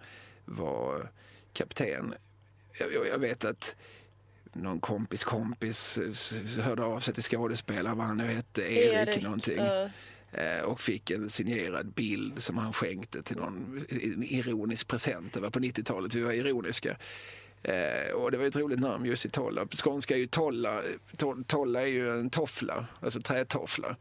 var kapten. Jag, jag vet att någon kompis kompis hörde av sig till skådespelaren, vad han nu hette, Erik, Erik någonting. Uh. Och fick en signerad bild som han skänkte till någon ironisk present. Det var på 90-talet, vi var ironiska. Eh, och det var ett roligt namn, Jussi Tolla. På skånska är ju tolla, to, tolla är ju en toffla, alltså trätoffla.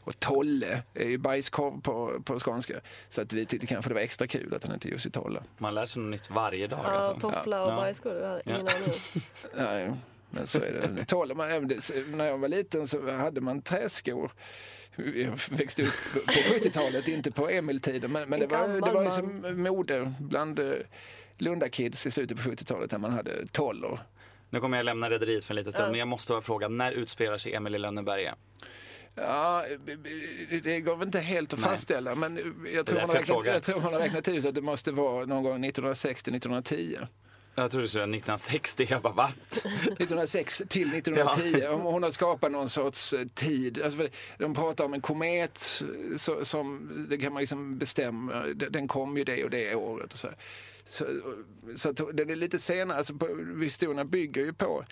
Och Tolle är ju bajskorv på, på skånska. Så att vi tyckte kanske det var extra kul att han hette Jussi Tolla. Man lär sig något nytt varje dag. Ja, alltså. toffla och ja. bajskorv, jag hade ingen aning. Nej, men så är det. Tolla, man, när jag var liten så hade man träskor jag växte upp på 70-talet, inte på Emil-tiden. Men, men det var, det var liksom mode bland eh, Lunda-kids i slutet på 70-talet när man hade tollor. Nu kommer jag lämna rederiet för en liten stund, men jag måste bara fråga, när utspelar sig Emil i Lönneberga? Ja, det går väl inte helt att fastställa men jag tror, man har räknat, jag tror man har räknat ut att det måste vara någon gång 1960-1910. Jag trodde du skulle säga 1960. Jag bara, va? 1906 till 1910. Om Hon har skapat någon sorts eh, tid. Alltså, de pratar om en komet eh, så, som, det kan man liksom bestämma, Den- kom ju det och det året. Och så. Så, så att den är lite senare, alltså historierna bygger ju på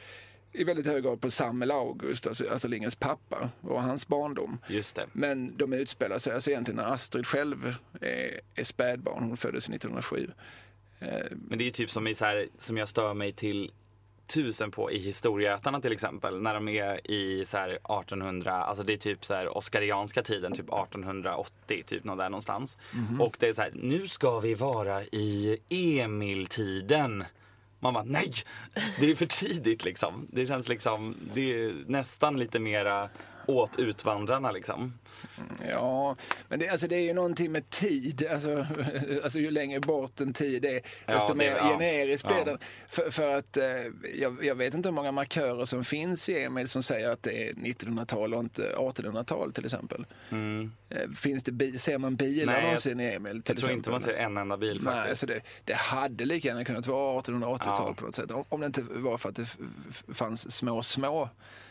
i väldigt hög grad på Samuel August, alltså Astrid Lindgrens pappa och hans barndom. Just det. Men de utspelar sig alltså egentligen när Astrid själv är, är spädbarn. Hon föddes 1907. Eh, Men det är ju typ som, i så här, som jag stör mig till tusen på i Historieätarna till exempel. När de är i så här 1800, alltså det är typ så här Oscarianska tiden, typ 1880, typ någon där någonstans. Och det är så här, nu ska vi vara i Emil-tiden. Man bara, nej! Det är för tidigt liksom. Det känns liksom, det är nästan lite mera åt utvandrarna liksom. Ja, men det, alltså det är ju någonting med tid. Alltså, alltså ju längre bort en tid är, Ja, desto det- mer ja. generiskt blir Ja. den. För, för att eh, jag, jag vet inte hur många markörer som finns i Emil som säger att det är 1900-tal och inte 1800-tal till exempel. Eh, Finns det bi- ser man bilar Nej, jag- någonsin i Emil? Till Jag tror inte man exempel? ser en enda bil Nej, faktiskt. så det, det hade lika gärna kunnat vara 1880-tal Ja. på något sätt. Om, om det inte var för att det fanns små, små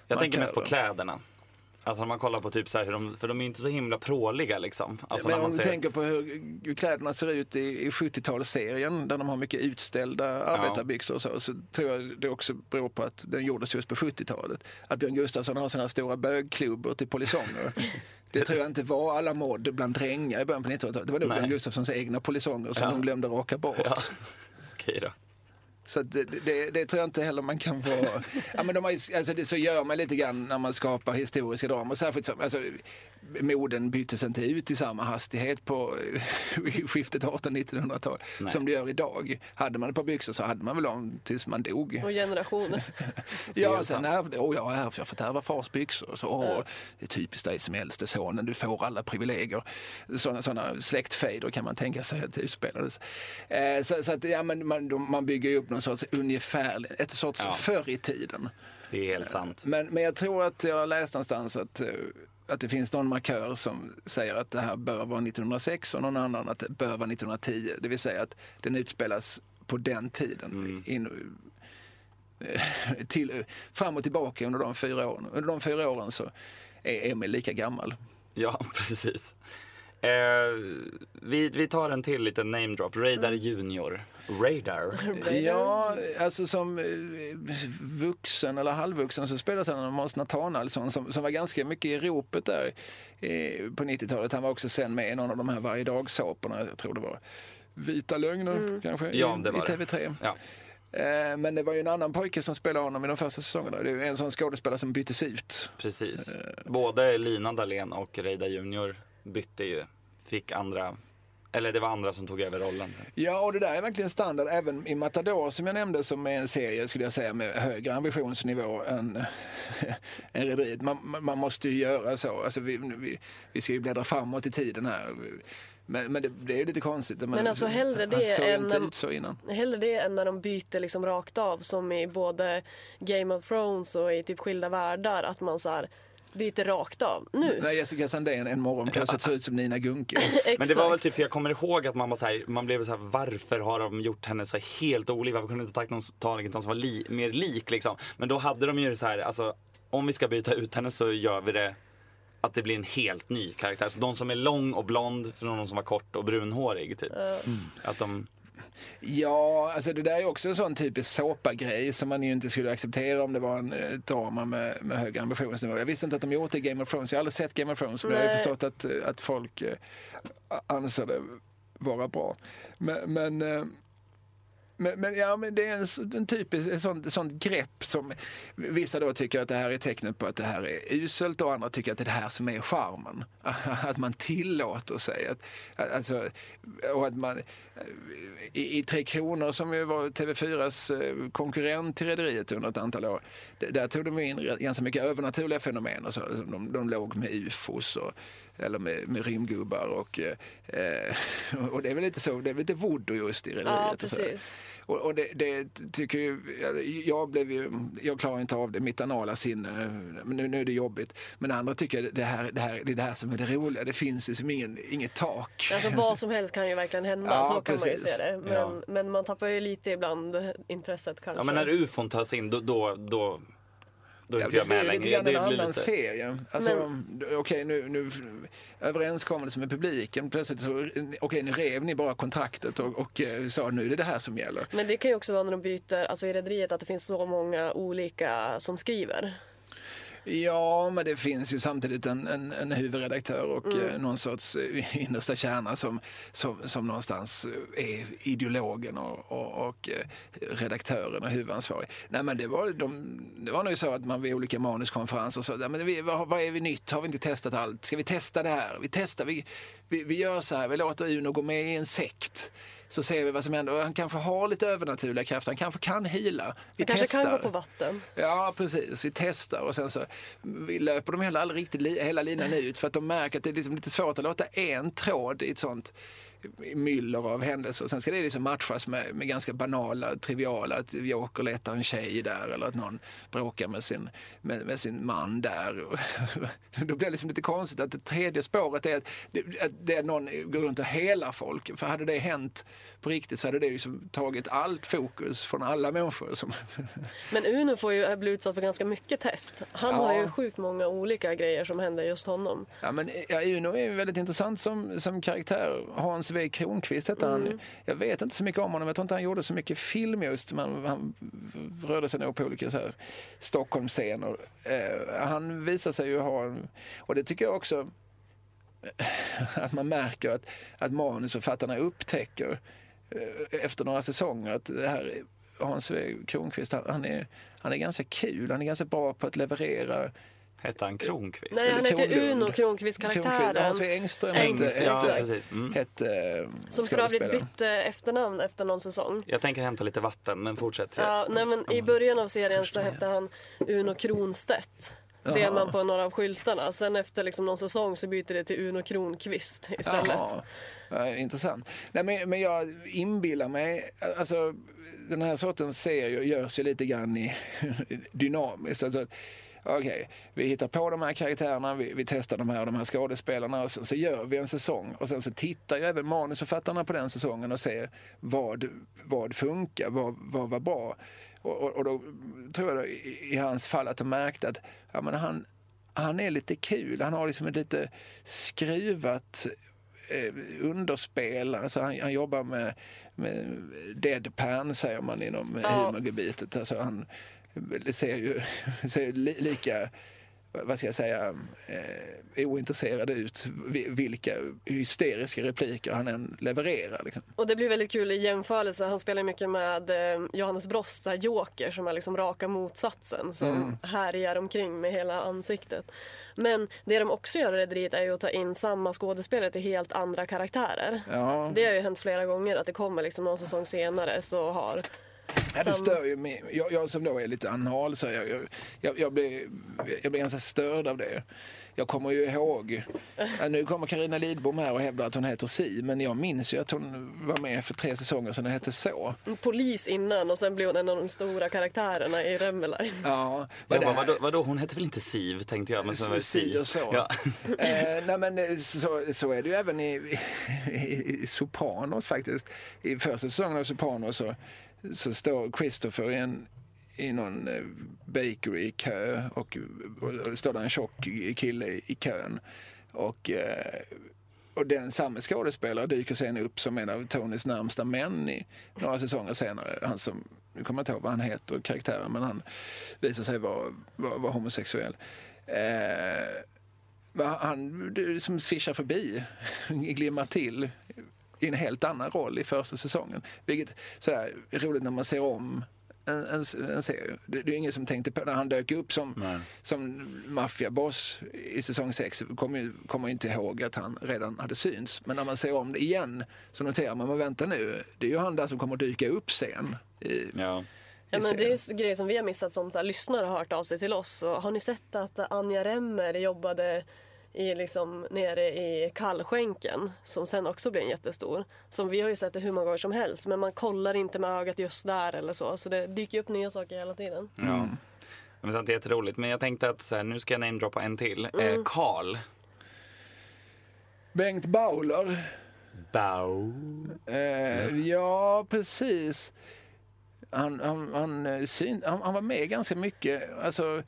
Jag tänker mest på markörer. kläderna. Alltså när man kollar på typ så här hur de, för de är inte så himla pråliga liksom. Alltså Men om man du ser, tänker på hur, kläderna ser ut i, i 70-talsserien där de har mycket utställda arbetarbyxor och så, så tror jag det också beror på att den gjordes just på 70-talet. Att Björn Gustafsson har sina stora bögklubbor till polisonger. Det tror jag inte var alla mod bland drängar i början på 1900-talet. Det var nog. Björn Gustafssons egna polisonger som Ja. de glömde raka bort. Ja. Okej då. Så att det, det, det tror jag inte heller man kan vara... Ja, men de har, ju- alltså det, så gör man lite grann när man skapar historiska drama. Särskilt som, alltså, moden byttes inte ut i samma hastighet på i skiftet 1800-1900-tal Nej. som det gör idag. Hade man ett par byxor så hade man väl dem tills man dog. Och generationer. Ja, sen ärvde, åh, jag har jag fått ärva fars byxor. Så, åh, det är typiskt dig som äldste sonen, du får alla privilegier. Sådana, sådana släktfejder kan man tänka sig att det utspelades. Eh, så, så att, ja, men man, man bygger ju upp någon sorts ungefär, ett sorts Ja. förr i tiden. Det är helt sant. Men, men jag tror att jag läst någonstans att, eh, att det finns någon markör som säger att det här bör vara 1906 och någon annan att det bör vara 1910. Det vill säga att den utspelas på den tiden. In, eh, till, fram och tillbaka under de fyra åren. Under de fyra åren så är Emil lika gammal. Ja, precis. Eh, vi, vi tar en till liten name drop. Radar Junior. Radar. Ja, alltså som eh, vuxen eller halvvuxen så spelade han Måns Nathanaelsson som, som var ganska mycket i ropet där eh, på 90-talet. Han var också sen med i någon av de här varje dag-såporna, jag tror det var Vita lögner kanske, Ja, i, det var i det. TV3. Ja. Eh, Men det var ju en annan pojke som spelade honom i de första säsongerna. Det är en sån skådespelare som byttes ut. Precis. Eh. Både Lina Dahlén och Radar Junior bytte ju. Fick andra, eller det var andra som tog över rollen. Ja, och det där är verkligen standard även i Matador som jag nämnde som är en serie skulle jag säga med högre ambitionsnivå än, än Rederiet. Man, man- måste ju göra så. Alltså vi, vi, vi ska ju bläddra framåt i tiden här. Men, men det, det är ju lite konstigt. Men alltså hellre det än- så innan. Hellre det än när de byter liksom rakt av som i både Game of Thrones och i typ Skilda Världar. Att man så här byter rakt av. Nu! När Jessica Sandén en morgon plötsligt ser ut som Nina Gunke. Men det var väl typ, för jag kommer ihåg att man var så här, man blev så här, varför har de gjort henne så helt olik? Varför kunde de inte tagit någon, tagit någon som var li, mer lik liksom? Men då hade de ju så här, alltså om vi ska byta ut henne så gör vi det att det blir en helt ny karaktär. Så de som är lång och blond från de som var kort och brunhårig typ. Att de, Ja, alltså det där är också en sån typisk såpa-grej som man ju inte skulle acceptera om det var en eh, drama med, med hög ambitionsnivå. Jag visste inte att de gjort det i Game of Thrones. Jag har aldrig sett Game of Thrones, men jag har ju förstått att, eh, att folk eh, anser det vara bra. Men, men eh, men, men, ja, men det är en, en typisk ett sånt, sånt grepp som vissa då tycker att det här är tecknet på att det här är uselt och andra tycker att det är det här som är charmen. Att man tillåter sig. Att, alltså, och att man, i, I Tre Kronor som ju var TV4s eh, konkurrent till Rederiet under ett antal år. Där tog de in ganska mycket övernaturliga fenomen. Och så. De, de låg med ufos och eller med, med rymdgubbar och, eh, och det är väl lite så, det är väl lite voodoo just i religiet. Ja, precis. Och, och det, det tycker ju, jag blev ju, jag klarar inte av det, mitt anala sinne, nu, nu är det jobbigt. Men andra tycker det här, det här det är det här som är det roliga, det finns liksom ingen, inget tak. Alltså vad som helst kan ju verkligen hända, Ja, så kan man ju precis. se det. Men, Ja. men man tappar ju lite ibland intresset kanske. Ja men när ufon tas in då, då, då, då är Ja, inte jag det med blir lite längre. grann en Det annan lite- serie. Alltså, Okej, nu, nu överenskommelse med publiken. Plötsligt så, okej, nu rev ni bara kontraktet och, och eh, sa nu är det det här som gäller. Men det kan ju också vara när de byter, alltså i Rederiet, att det finns så många olika som skriver. Ja, men det finns ju samtidigt en, en, en huvudredaktör och Mm. eh, någon sorts eh, innersta kärna som, som, som någonstans eh, är ideologen och, och, och redaktören och huvudansvarig. Nej, men det var, de, det var nog så att man vid olika manuskonferenser sa, "Ja, men vi, vad, vad är vi nytt? Har vi inte testat allt? Ska vi testa det här? Vi testar, vi, vi, vi gör så här, vi låter Uno gå med i en sekt. Så ser vi vad som händer. Han kanske har lite övernaturliga krafter, han kanske kan hila. Vi kanske testar. kan gå på vatten. Ja, precis. Vi testar och sen så vi löper de heller aldrig riktigt li- hela linan ut för att de märker att det är liksom lite svårt att låta en tråd i ett sånt myller av händelser. Och sen ska det liksom matchas med, med ganska banala, triviala, att Joker letar en tjej där eller att någon bråkar med sin, med, med sin man där. Då blir det liksom lite konstigt att det tredje spåret är att det, att det är någon går runt och helar folk. För hade det hänt på riktigt så hade det liksom tagit allt fokus från alla människor. Som, Men Uno får ju bli utsatt för ganska mycket test. Han Ja. har ju sjukt många olika grejer som händer just honom. Ja, men, ja, Uno är ju väldigt intressant som, som karaktär. Hans W Kronqvist hette han. Jag vet inte så mycket om honom. Jag tror inte han gjorde så mycket film just. Men han rörde sig nog på olika så här, Stockholmsscener. Eh, han visar sig ju ha en... Och det tycker jag också att man märker att, att manusförfattarna upptäcker eh, efter några säsonger att det här Hans Kronqvist, han, han, är, han är ganska kul. Han är ganska bra på att leverera Hette han Kronqvist? Nej, han Kronlund. Uno Kronqvist karaktären. Hans W Engström hette, ja, hette, precis. Mm. hette eh, Som för övrigt bytte efternamn efter någon säsong. Jag tänker hämta lite vatten, men fortsätt. Ja, nej, men I början av serien så hette han Uno Kronstedt. Ser man på några av skyltarna. Sen efter liksom någon säsong så byter det till Uno Kronqvist istället. Jaha. Uh, intressant. Nej, men, men jag inbillar mig, alltså den här sortens serier görs ju lite grann i, dynamiskt. Alltså, Okej, vi hittar på de här karaktärerna, vi, vi testar de här, de här skådespelarna och så, så gör vi en säsong. Och sen så tittar ju även manusförfattarna på den säsongen och ser vad, vad funkar, vad, vad var bra. Och, och, och då tror jag då, i, i hans fall att de märkte att ja, men han, han är lite kul. Han har liksom ett lite skruvat underspel. Alltså han, han jobbar med, med deadpan säger man inom Ja. humorgebitet. Alltså han ser ju ser li, lika vad ska jag säga, eh, ointresserad ut vi- vilka hysteriska repliker han än levererar. Liksom. Och det blir väldigt kul i jämförelse. Han spelar mycket med eh, Johannes Brost, så här Joker, som är liksom raka motsatsen. Som Mm. härjar omkring med hela ansiktet. Men det de också gör i Rederiet är ju att ta in samma skådespelare till helt andra karaktärer. Ja, Det har ju hänt flera gånger att det kommer liksom någon säsong senare så har Ja, det stör ju mig. Jag, jag som då är lite anal, så jag, jag, jag, jag, blir, jag blir ganska störd av det. Jag kommer ju ihåg, ja, nu kommer Karina Lidbom här och hävdar att hon heter Si, men jag minns ju att hon var med för tre säsonger sedan och hette så. polis innan och sen blir hon en av de stora karaktärerna i Remmeline. Ja, Jag men bara, här- vadå, vadå, hon hette väl inte Siv tänkte jag. Men så var det Si Si. och så. Ja. eh, nej men eh, så, så är det ju även i, i, i Sopranos faktiskt. I första säsongen av Sopranos så, så står Christopher i, en, i någon eh, bakery i kö och, och, det står där en tjock kille i, i kön. Och, eh, och den samma skådespelare dyker sen upp som en av Tonys närmsta män i några säsonger senare. Han som, nu kommer jag inte ihåg vad han heter, karaktären, men han visar sig vara, vara, vara homosexuell. Eh, han du, som svischar förbi, glimmar till i en helt annan roll i första säsongen. Vilket sådär, är roligt när man ser om en, en, en serie. Det, det är ingen som tänkte på när han dök upp som, Nej. som maffiaboss i säsong 6 kommer ju inte ihåg att han redan hade synts. Men när man ser om det igen så noterar man, men vänta nu, det är ju han där som kommer dyka upp sen. I, Ja. Ja, men det är grejer som vi har missat som så här, lyssnare har hört av sig till oss. Så har ni sett att Anja Remmer jobbade i liksom, nere i kallskänken som sen också blir en jättestor. Som vi har ju sett det hur många gånger som helst men man kollar inte med ögat just där eller så. Så det dyker upp nya saker hela tiden. Ja. Men sånt är jätteroligt. Men jag tänkte att så här, nu ska jag namedroppa en till. Eh, Karl. Bengt Bauler. Bau. Eh, ja, precis. Han, han, han, eh, syn, han, han var med ganska mycket. Alltså,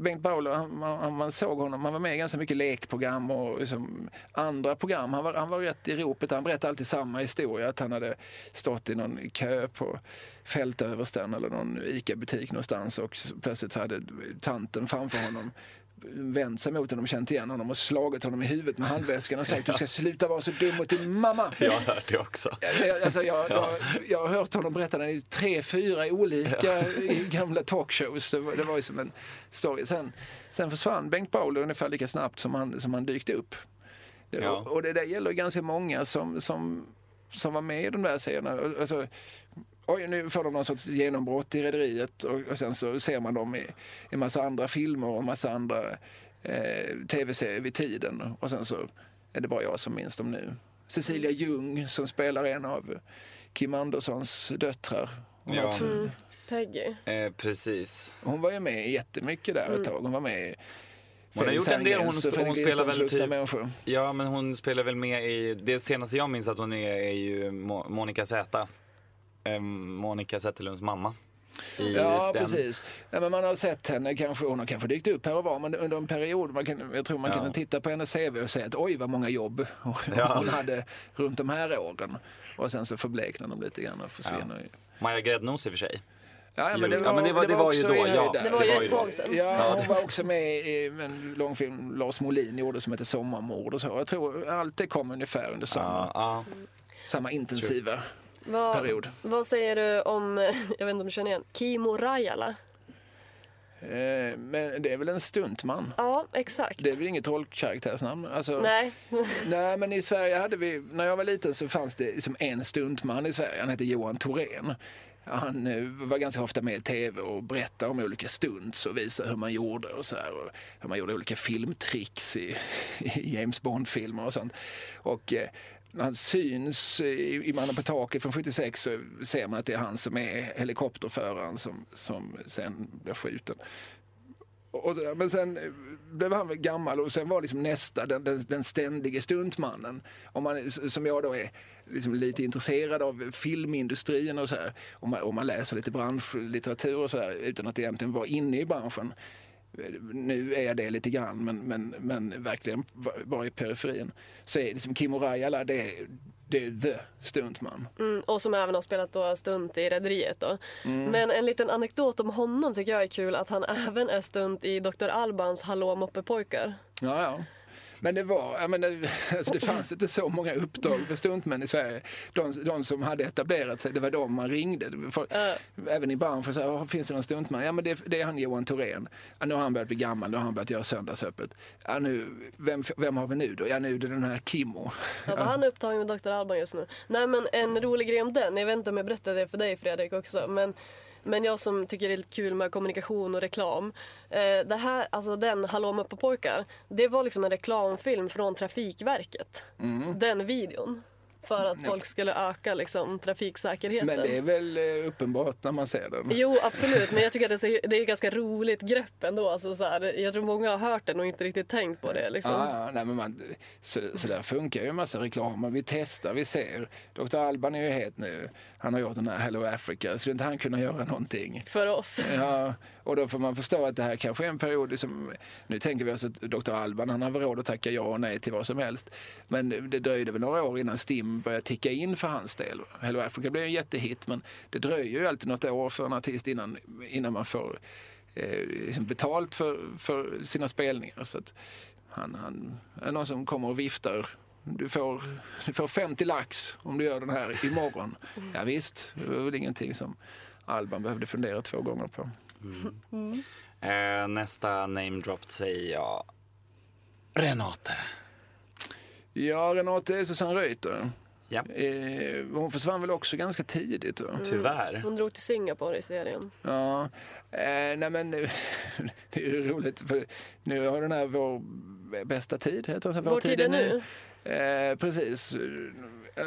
Bengt Bauler, han, han, man såg honom, han var med i ganska mycket lekprogram och liksom andra program. Han var, han var rätt i ropet, han berättade alltid samma historia. Att han hade stått i någon kö på Fältöversten eller någon ICA-butik någonstans och plötsligt så hade tanten framför honom vänt sig mot honom, känt igen honom och slagit honom i huvudet med handväskan och sagt du ska sluta vara så dum mot din mamma. Jag har hört det också. Jag, alltså jag, jag, jag har hört honom berätta den i tre, fyra olika i gamla talkshows. Det var, det var ju som en story. Sen, sen försvann Bengt Bauler ungefär lika snabbt som han, som han dykte upp. Ja. och, och det där gäller ganska många som, som, som var med i de där serierna. Alltså, oj, nu får de någon sorts genombrott i Rederiet och, och sen så ser man dem i en massa andra filmer och en massa andra eh, tv-serier vid tiden. Och sen så är det bara jag som minns dem nu. Cecilia Ljung som spelar en av Kim Anderssons döttrar. Hon, Ja. Mm. Peggy. Eh, precis. hon var ju med jättemycket där ett tag. Hon var med i Hon har gjort en del. Hon Fredrik hon spelar väl typ- människor. Ja, men hon spelar väl med i, det senaste jag minns att hon är, är ju Mo- Monica Z. Eh, Monica Zetterlunds mamma. I Ja, Sten. precis. Nej, men man har sett henne, kanske, hon har kanske dykt upp här och var, men under en period, man kan, jag tror man Ja. kan titta på hennes CV och säga att oj vad många jobb hon Ja. hon hade runt de här åren. Och sen så förbleknar de lite grann och försvinner. Ja. Maja Gräddnos i och för sig. Ja, men det ja, var, men det var- det var ju också då, i ja. Det var ju var ju ett då. tag sedan. Ja, hon var också med i en långfilm Lars Molin gjorde som heter Sommarmord och så. Jag tror allt det kom ungefär under samma, Ja, ja. samma intensiva Vad, period. vad säger du om, jag vet inte om du känner igen, Kimo Rajala? Eh, men det är väl en stuntman? Ja, exakt. Det är väl inget trollkaraktärsnamn? Alltså, Nej. Nej, men i Sverige hade vi, när jag var liten så fanns det liksom en stuntman i Sverige. Han hette Johan Thorén. Han eh, var ganska ofta med i tv och berättade om olika stunts och visade hur man gjorde och så här. Och hur man gjorde olika filmtricks i, i James Bond-filmer och sånt. Och eh, när han syns i, i Mannen på taket från 76 så ser man att det är han som är helikopterföraren som, som sen blir skjuten. Och, men sen blev han gammal och sen var liksom nästa, den, den, den ständige stuntmannen. Om man, som jag då är liksom lite intresserad av filmindustrin och så här. Om man, om man läser lite branschlitteratur och så här utan att egentligen vara inne i branschen. Nu är jag det lite grann men, men, men verkligen vara i periferin. Så är liksom Kimmo Rajala, det är, det är the stuntman. Mm, och som även har spelat då stunt i Rederiet då. Mm. Men en liten anekdot om honom tycker jag är kul att han även är stunt i Dr. Albans Hallå moppepojkar. Ja, ja. Men det var, jag menar, alltså det fanns inte så många uppdrag för stuntmän i Sverige. De, de som hade etablerat sig, det var de man ringde. För, Även i branschen, så här, "Åh, finns det någon stuntman? Ja men det, det är han Johan Thorén. Ja, nu har han börjat bli gammal, nu har han börjat göra söndagsöppet. Ja, nu, vem, vem har vi nu då? Ja nu är det den här Kimmo. Ja, men Han är upptagen med Dr. Alban just nu. Nej men en rolig grej om den, jag vet inte om jag berättade det för dig Fredrik också, men men jag som tycker det är lite kul med kommunikation och reklam. Eh, det här, alltså den Hallå moppepojkar, det var liksom en reklamfilm från Trafikverket. Mm. Den videon. För att folk skulle öka liksom, trafiksäkerheten. Men det är väl eh, uppenbart när man ser den. Jo, absolut. Men jag tycker att det är, det är ganska roligt grepp ändå. Alltså, så här, jag tror många har hört den och inte riktigt tänkt på det. Liksom. Ja, nej, men man, så, så där funkar ju en massa reklam. Vi testar, vi ser. Dr. Alban är ju het nu. Han har gjort den här Hello Africa. Skulle inte han kunna göra någonting? För oss. Ja, och då får man förstå att det här kanske är en period som... Nu tänker vi oss att Dr. Alban han har väl råd att tacka ja och nej till vad som helst. Men det dröjde väl några år innan STIM började ticka in för hans del. Hello Africa blev en jättehit men det dröjer ju alltid något år för en artist innan, innan man får eh, liksom betalt för, för sina spelningar. Så att han, han är någon som kommer och viftar du får, du får 50 lax om du gör den här imorgon. Ja, visst, det var väl ingenting som Alban behövde fundera två gånger på. Eh, nästa name drop säger jag Renate. Ja, Renate är Susanne Reuter. Ja. Eh, hon försvann väl också ganska tidigt. Va? Tyvärr. Hon drog till Singapore i serien. Ja, eh, nej men det är ju roligt för nu har den här Vår bästa tid, heter den så? Vår tid är nu. Eh, precis.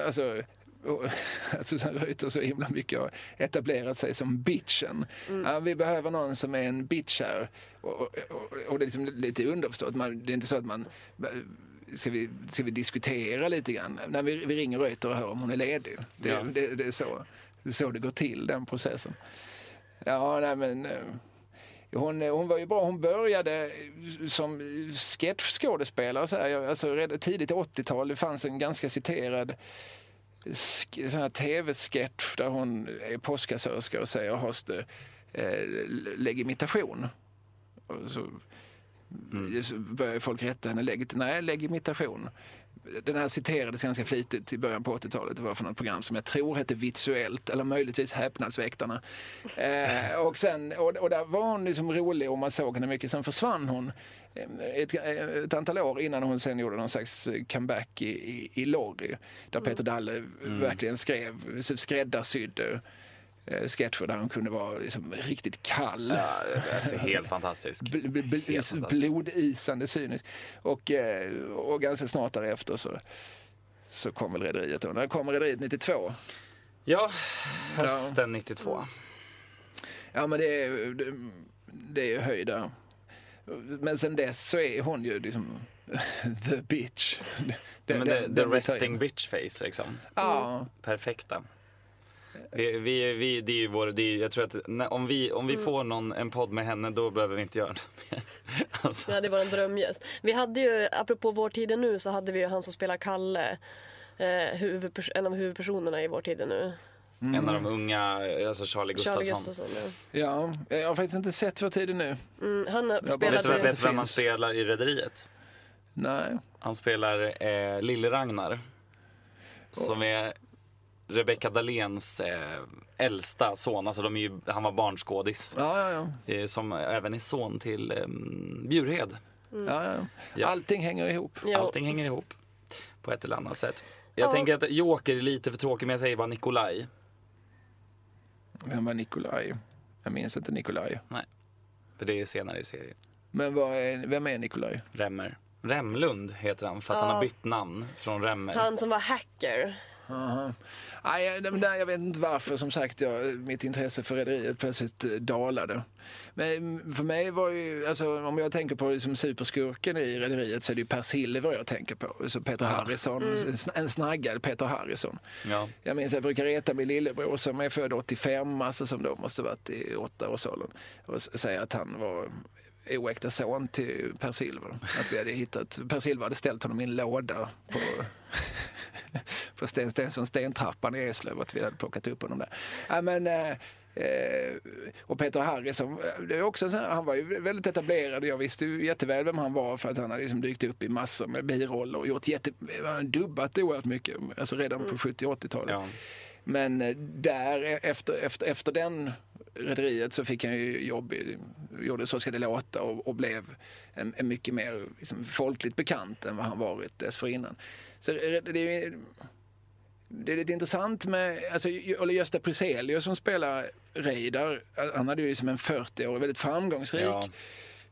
Alltså, och att Susanne Reuter så himla mycket har etablerat sig som bitchen. Ja, vi behöver någon som är en bitch här. Och, och, och det är liksom lite underförstått. Man, det är inte så att man Ska vi, ska vi diskutera lite grann? När vi, vi ringer Reuter och hör om hon är ledig. Det, Ja. det, det, är så, så det går till, den processen. Ja, nej men... eh, Hon, hon var ju bra. Hon började som sketchskådespelare. Så här, alltså, redan tidigt 80-tal det fanns en ganska citerad sk- sån här tv-sketch där hon är postkassörska och säger hast eh, legitimation. Och så, så börjar folk rätta henne. Legit, nej, legitimation. Den här citerades ganska flitigt i början på 80-talet. Det var från något program som jag tror hette Visuellt eller möjligtvis Häpnadsväktarna. Eh, och, sen, och, och där var hon liksom rolig och man såg henne mycket. Sen försvann hon eh, ett, ett antal år innan hon sen gjorde någon slags comeback i, i, i Lorry. Där Peter Dalle verkligen skrev, skräddarsydd eh, sketcher där hon kunde vara liksom riktigt kall. Ja, alltså, helt fantastisk. Bl- bl- bl- Helt fantastisk. blodisande cynisk. Och, eh, och ganska snart därefter så, så kom väl Rederiet. När kom Rederiet 92? Ja, hösten 92. Ja men det är, det, det är ju höjda. Men sen dess så är hon ju liksom the bitch. Det- Men det- the, resting in. bitch face liksom. Ja, Perfekta. Vi, vi, vi, det är ju vår, det är, jag tror att när, om vi, om vi Mm. får någon, en podd med henne då behöver vi inte göra något mer. Alltså, Ja, det var en drömgäst. Vi hade ju, apropå Vår tid nu, så hade vi ju han som spelar Kalle. Eh, huvudpers- en av huvudpersonerna i Vår tid nu. En av de unga, alltså Charlie Gustafsson. Charlie Gustafsson. Ja. ja, jag har faktiskt inte sett Vår tid nu. Mm, han bara- Vet du, vet vem han spelar i Rederiet? Nej. Han spelar eh, Lille-Ragnar. Som är Rebecca Dahléns eh, äldsta son. Alltså de är ju, han var barnskådis. Ja, ja, ja. Eh, som även är son till eh, Bjurhed. ja, ja. Ja. Allting hänger ihop. Jo. Allting hänger ihop på ett eller annat sätt. Jag Ja. tänker att Joker är lite för tråkig men jag säger bara Nikolaj. Vem var Nikolaj? Jag minns inte Nikolaj. För det är senare i serien. Men vad är, vem är Nikolaj? Remmer. Remlund heter han för att han Ja. har bytt namn från Remmer. Han som var hacker. Aha. Nej, där, jag vet inte varför. Som sagt, jag, mitt intresse för Rederiet plötsligt eh, dalade. Men mm, för mig var ju, alltså, om jag tänker på liksom superskurken i Rederiet så är det ju Per Silver jag tänker på. Så Peter Harrison, en sn- en snaggad Peter Harrison. Ja. Jag minns jag brukar reta min lillebror som är född 85, alltså som då måste varit i åttaårsåldern och säga att han var oäkta son till Per Silver. Att vi hade hittat, Per Silver hade ställt honom i en låda på, på Sten Stenssons stentrappan i Eslöv att vi hade plockat upp honom där. Ja, men, eh, eh, och Peter Harrison, eh, det är också så här, han var ju väldigt etablerad och jag visste ju jätteväl vem han var för att han hade liksom dykt upp i massor med biroller och gjort jätte, han hade dubbat oerhört mycket, alltså redan på 70 80-talet. Ja. Men eh, där, eh, efter, efter, efter den rederiet så fick han ju jobb i, gjorde Så ska det låta och, och blev en, en mycket mer liksom, folkligt bekant än vad han varit dessförinnan. Så det, det, är det är lite intressant med alltså, eller Gösta Priselius som spelar Reidar. Han hade ju liksom en 40-årig, väldigt framgångsrik Ja.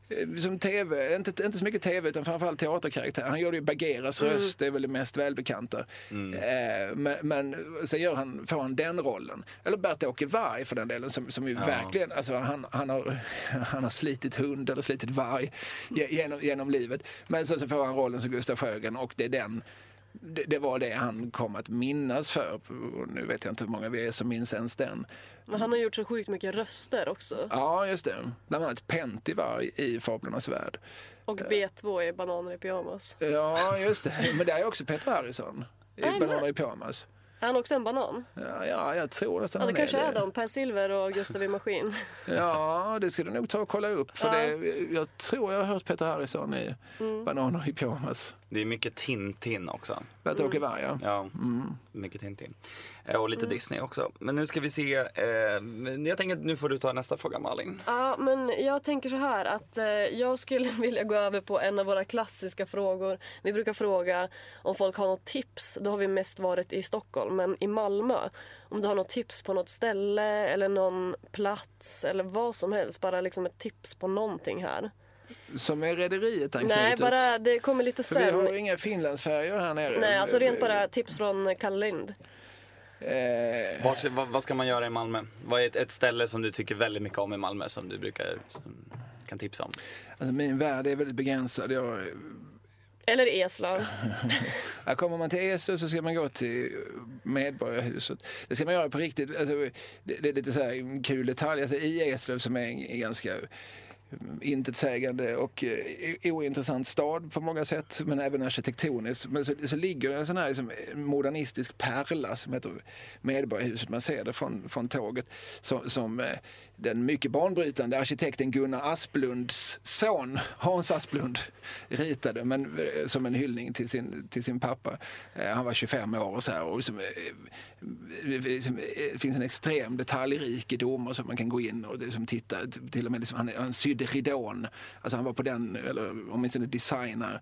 Eh, som tv, inte, inte så mycket tv utan framförallt teaterkaraktär. Han gjorde ju Bageras röst, det är väl det mest välbekanta. Eh, men, men sen gör han, får han den rollen. Eller Bert-Åke Varg för den delen som, som ju verkligen, alltså han, han, har, han har slitit hund eller slitit varg ge- genom, genom livet. Men så, så får han rollen som Gustaf Sjögren och det är den det, det var det han kom att minnas för. Nu vet jag inte hur många vi är som minns ens den. Men han har gjort så sjukt mycket röster också. Ja, just det. Bland annat Penty-varg i Fablernas värld. Och B2 i Bananer i pyjamas. Ja, just det. Men det är också Peter Harrison i Bananer i pyjamas. Är han också en banan? Ja, ja, jag tror nästan Ja, det han kanske är det. de. Per Silver och Gustav i Maskin. Ja, det ska du nog ta och kolla upp. För Ja. det, jag tror jag har hört Peter Harrison i Mm. Bananer i pyjamas. Det är mycket Tintin också. Bert-Åke Varg, ja. Ja, mycket Tintin. Eh, Och lite Disney också. Men nu ska vi se. Eh, jag tänker nu får du ta nästa fråga Malin. Ja, men jag tänker så här att eh, jag skulle vilja gå över på en av våra klassiska frågor. Vi brukar fråga om folk har något tips. Då har vi mest varit i Stockholm, men i Malmö. Om du har något tips på något ställe eller någon plats eller vad som helst. Bara liksom ett tips på någonting här. Som är rederiet anknutet. Nej, bara det kommer lite För vi sen. har ju inga Finlandsfärjor här nere. Nej, alltså rent bara tips från Kalle Lind. Eh, Vart, vad, vad ska man göra i Malmö? Vad är ett, ett ställe som du tycker väldigt mycket om i Malmö som du brukar som, kan tipsa om? alltså min värld är väldigt begränsad. Jag, eller Eslöv. här kommer man till Eslöv så ska man gå till Medborgarhuset. Det ska man göra på riktigt. Alltså, det, det är lite så här en kul detalj. Alltså, I Eslöv som är en ganska mm, intetsägande och eh, ointressant stad på många sätt, men även arkitektoniskt. Men så, så ligger det en sån här liksom, modernistisk pärla som heter Medborgarhuset. Man ser det från, från tåget. Som, som eh, den mycket banbrytande arkitekten Gunnar Asplunds son, Hans Asplund, ritade men, eh, som en hyllning till sin, till sin pappa. Eh, han var 25 år och så här. Och liksom, det finns en extrem detaljrikedom och så man kan gå in och liksom titta. Till och med liksom, han, han sydde ridån. Alltså han var på den, eller åtminstone designar.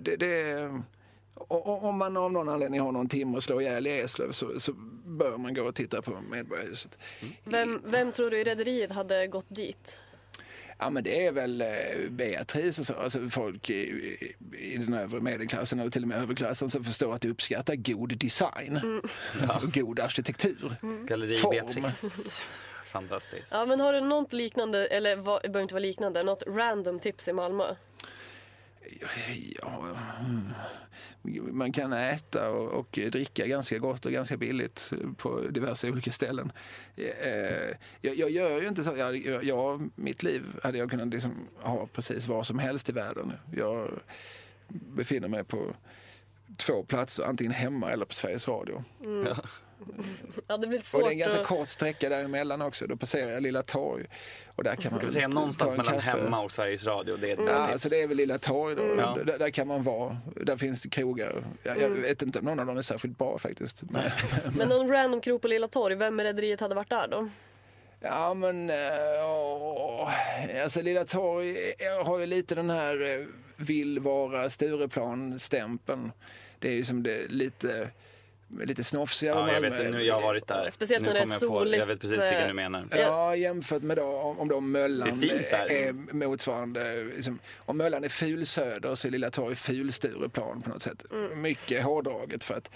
Det, det, och- och om man av någon anledning har någon timme att slå ihjäl i Eslöv så, så bör man gå och titta på Medborgarhuset. Vem, vem tror du i Rederiet hade gått dit? Ja men det är väl eh, Beatrice och så, alltså folk i, i, i den övre medelklassen eller till och med överklassen som förstår att uppskatta god design och god arkitektur. Galleri Form. Beatrice. Fantastiskt. Ja, men har du något liknande, eller vad, det behöver inte vara liknande, något random tips i Malmö? Ja, mm. man kan äta och, och dricka ganska gott och ganska billigt på diverse olika ställen. Eh, Jag, jag gör ju inte så. Jag, mitt liv hade jag kunnat liksom ha precis vad som helst i världen. Jag befinner mig på två platser, antingen hemma eller på Sveriges Radio. Ja. Ja, det blir lite Och svårt det är en ganska att... kort sträcka däremellan också. Då passerar jag Lilla Torg. Och där kan man Ska vi säga ta någonstans mellan kaffe. hemma och Sveriges Radio? Det är ett Ja, alltså det är väl Lilla Torg då. Ja. Där, där kan man vara. Där finns det krogar. Jag, jag vet inte om någon av dem är särskilt bra faktiskt. Men, Men någon random krog på Lilla Torg, vem i Rederiet hade varit där då? ja men, eh, åh, alltså Lilla Torg eh, har ju lite den här eh, vill vara Stureplan-stämpeln. Det är ju som det lite, lite snofsigare Ja, jag Malmö. vet, nu, jag har varit där. Speciellt nu när det är kommer jag på- soligt, Jag vet precis vilka eh, du menar. Ja, jämfört med då, om, om då Möllan Det är är motsvarande. Liksom, om Möllan är fulsöder så är Lilla Torg fulstureplan på något sätt. Mm. Mycket hårdraget för att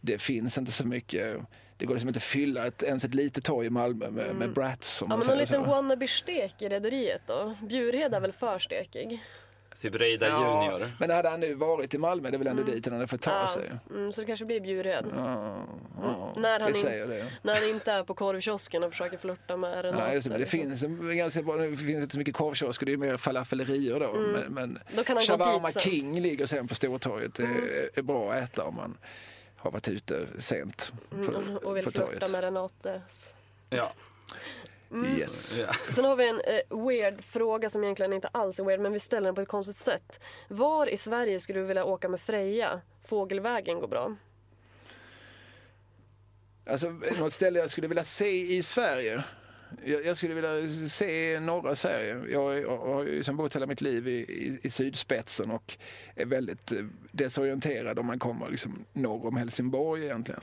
det finns inte så mycket. Det går liksom inte att fylla ett, ens ett litet torg i Malmö med, med brats. Om Mm. Ja, men någon liten wannabe-stek i Rederiet då? Bjurhed är väl för stekig? Typ Reidar Junior. men hade han nu varit i Malmö, det är väl ändå Mm. dit han hade fått ta sig. Mm, så det kanske blir Bjurhed. Ja, ja, När han in- säger det. När han inte är på korvkiosken och försöker flirta med Renate. Ja, just det, men det liksom. finns en ganska bra, det finns inte så mycket korvkiosker, det är mer falafellerier då. Men, men Mm. Då kan han gå Shawarma dit. Mm. King ligger sen på Stortorget. Det är, är bra att äta om man har varit ute sent på, Mm, och vill på flirta med Renates. Ja. Yes. ja. Sen har vi en eh, weird fråga som egentligen inte alls är weird men vi ställer den på ett konstigt sätt. Var i Sverige skulle du vilja åka med Freja? Fågelvägen går bra. Alltså, något ställe jag skulle vilja se i Sverige. Jag, jag skulle vilja se norra Sverige. Jag, jag har ju som bott hela mitt liv i, i, i sydspetsen och är väldigt eh, desorienterad om man kommer liksom norr om Helsingborg egentligen.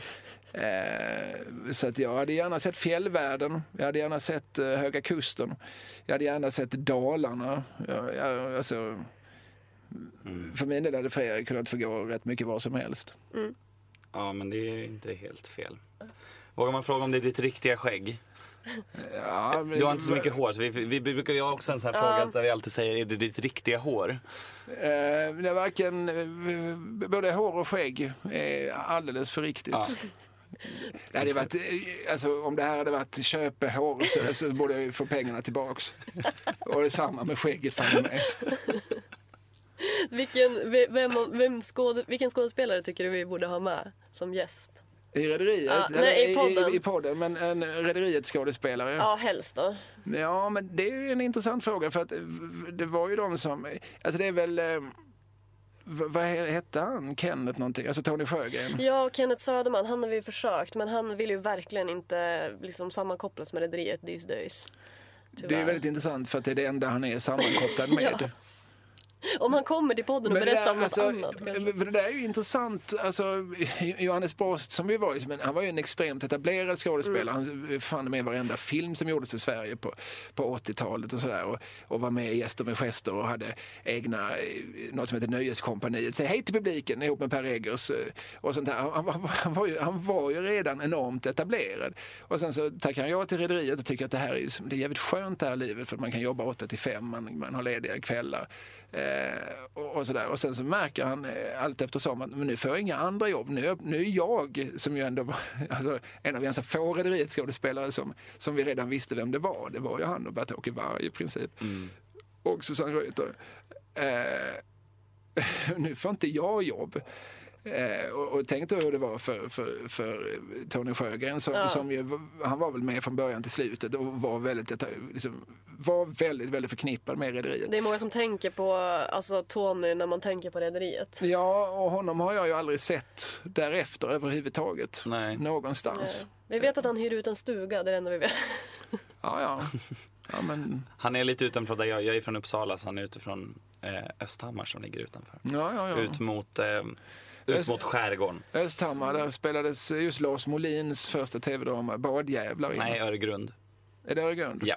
Eh, så att jag hade gärna sett fjällvärlden, jag hade gärna sett eh, Höga Kusten, jag hade gärna sett Dalarna. Jag, jag, alltså, För min del hade Freja kunnat få gå rätt mycket var som helst. ja, men det är inte helt fel. Vågar man fråga om det är ditt riktiga skägg? Ja, men- Du har inte så mycket hår. Så vi, vi brukar ju också en sån här fråga där vi alltid säger, är det ditt riktiga hår? Eh, det är varken, eh, både hår och skägg är alldeles för riktigt. Ja. Det hade varit, eh, alltså, om det här hade varit köpehår så, så borde jag ju få pengarna tillbaks. Och det är samma med skägget fan med. Vilken, ve- vem, vem skåd, vilken skådespelare tycker du vi borde ha med som gäst? I Rederiet? Ja, nej, i podden. I, i podden, men en Rederiet skådespelare. Ja, helst då. Ja, men det är ju en intressant fråga för att det var ju de som, alltså det är väl, eh, vad hette han? Kenneth någonting? Alltså Tony Sjögren? Ja, Kenneth Söderman, han har vi försökt men han vill ju verkligen inte liksom sammankopplas med rederiet these days. Det är Tyvärr. väldigt intressant för att det är det enda han är sammankopplad med. Ja. Om han kommer till podden och Men berättar där, om något alltså, annat kanske. för det där är ju intressant. Alltså, Johannes Brost som vi var han var ju en extremt etablerad skådespelare. Mm. Han fann med i varenda film som gjordes i Sverige på, på 80-talet och sådär. Och, och var med i Gäster med gester och hade egna, eh, något som heter Nöjeskompaniet. Säg hej till publiken ihop med Per Eggers eh, och sånt där. Han, han, han, var ju, han var ju redan enormt etablerad. Och sen så tackar jag till Rederiet och tycker att det här är, det är jävligt skönt det här livet för att man kan jobba 8 till 5, man, man har lediga kvällar. Eh, och, och, sådär. och sen så märker han eh, allt eftersom att men nu får jag inga andra jobb. Nu, nu är jag, som ju ändå var alltså, en av ganska få rederiet skådespelare som, som vi redan visste vem det var. Det var ju han och Bert-Åke Varg i princip. Och Susanne Reuter. Eh, nu får inte jag jobb. Eh, och, och tänk då hur det var för, för, för Tony Sjögren som, Ja. som ju, han var väl med från början till slutet och var väldigt, liksom, var väldigt, väldigt förknippad med rederiet. Det är många som tänker på alltså, Tony när man tänker på rederiet. Ja, och honom har jag ju aldrig sett därefter överhuvudtaget. Nej. Någonstans. Eh, Vi vet att han hyr ut en stuga, det är det enda vi vet. Ja, ja. ja men, Han är lite utanför där jag, jag är från Uppsala så han är utifrån eh, Östhammar som ligger utanför. ja, ja, ja. Ut mot, eh, ut mot skärgården. Östhammar, där spelades just Lars Molins första tv-drama Badjävlar in. Nej, Öregrund. Är det Öregrund? Ja.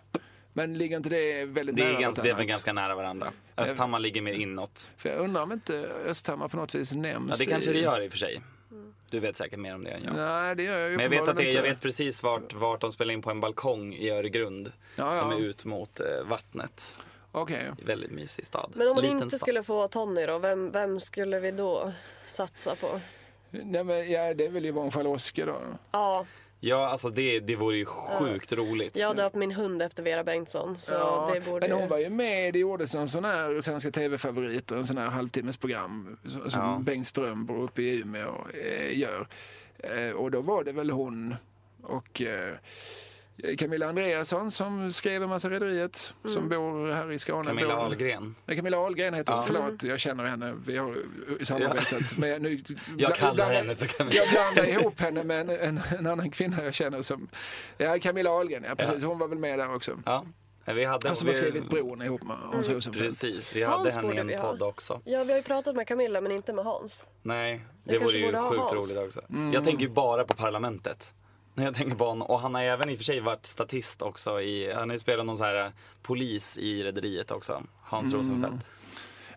Men ligger inte det väldigt Det nära är, ganska, det är väl ganska nära varandra. Östhammar ligger mer inåt. För jag undrar om inte Östhammar på något vis nämns. Ja, det kanske i- det gör i och för sig. Du vet säkert mer om det än jag. Nej, det gör jag ju Men jag vet, att det, jag vet precis vart, vart de spelar in på en balkong i Öregrund. Ja, Som ja. är ut mot eh, vattnet. Okej. Väldigt mysig stad. Men om man Liten inte stad. skulle få Tony då, vem, vem skulle vi då satsa på? Nej, men ja, det är väl Yvonne Charlotte då. Ja, Ja, alltså det, det vore ju sjukt roligt. jag har döpt min hund efter Vera Bengtsson så Ja, det borde Men hon var ju med, det gjordes en sån här Svenska TV-favoriter, en sån här halvtimmesprogram som Ja. Bengt Strömberg uppe i Umeå eh, gör. Eh, och då var det väl hon och eh, Camilla Andreasson som skrev en massa Rederiet, Mm. som bor här i Skåne. Camilla Bor- Ahlgren. Nej, Camilla Ahlgren heter hon, Ja. förlåt, jag känner henne, vi har uh, samarbetat. Men nu, Jag kallar blandar- henne för Camilla. Jag blandar ihop henne med en, en, en annan kvinna jag känner som, ja Camilla Ahlgren, ja precis, hon var väl med där också. Ja, vi hade... Han som vi, har skrivit Bron ihop med Hans Rosenfeldt. Precis, vi Hans hade henne i en vi ha. podd också. Ja, vi har ju pratat med Camilla men inte med Hans. Nej, det kanske vore ju sjukt Hans. roligt också. Jag tänker ju bara på Parlamentet. När jag tänker på honom. Och han har även i och för sig varit statist också. I, han har ju spelat någon så här eh, polis i Rederiet också. Hans Rosenfeldt.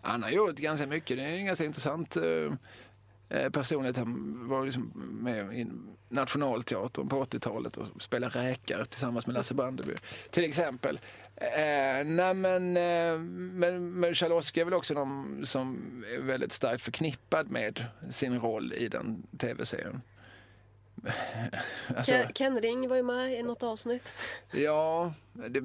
Han har gjort ganska mycket, det är en ganska intressant eh, eh, personlighet. Han var liksom med i Nationalteatern på 80-talet och spelade räkare tillsammans med Lasse Brandeby. Till exempel. Eh, nej men, eh, men, men Charlotte är väl också någon som är väldigt starkt förknippad med sin roll i den tv-serien. Alltså, Ken, Ken Ring var ju med i något avsnitt. Ja, det,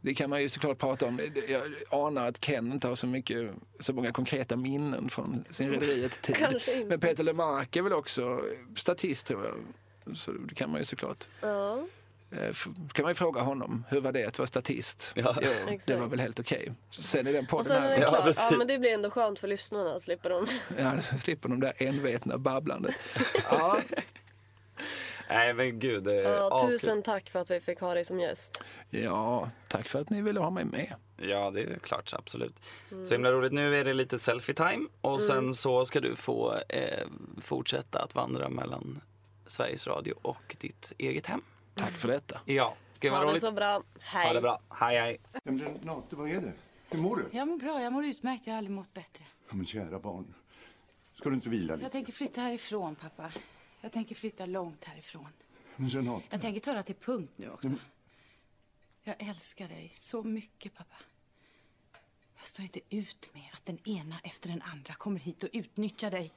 det kan man ju såklart prata om. Jag anar att Ken inte har så, mycket, så många konkreta minnen från sin rederiet-tid. Kanske inte. Men Peter Lemark är väl också statist tror jag. Så det kan man ju såklart. Ja. Eh, kan man ju fråga honom, hur var det att vara statist? Ja. Jo, det var väl helt okej. Sen är den podden Och sen är här. Ja. Ja, men det blir ändå skönt för lyssnarna, slipper de. Ja, slipper de där envetna babblandet. Ja, Nej men gud, det är Ja, tusen tack för att vi fick ha dig som gäst. ja, tack för att ni ville ha mig med. Ja, det är klart, absolut. Mm. Så himla roligt. Nu är det lite selfie-time och sen så ska du få eh, fortsätta att vandra mellan Sveriges Radio och ditt eget hem. Tack för detta. Ja, gud vad Ha det roligt. så bra. Hej. Ha det bra. Hej, hej. Ja, men Renate, vad är det? Hur mår du? Jag mår bra, jag mår utmärkt. Jag har aldrig mått bättre. Ja, men kära barn. Ska du inte vila lite? Jag tänker flytta härifrån, pappa. Jag tänker flytta långt härifrån. Men Renate. Jag tänker ta det till punkt nu också. Jag älskar dig så mycket, pappa. Jag står inte ut med att den ena efter den andra kommer hit och utnyttjar dig.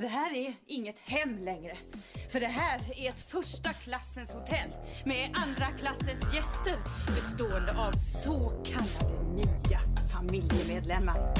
Det här är inget hem längre. För det här är ett första klassens hotell med andra klassens gäster bestående av så kallade nya familjemedlemmar.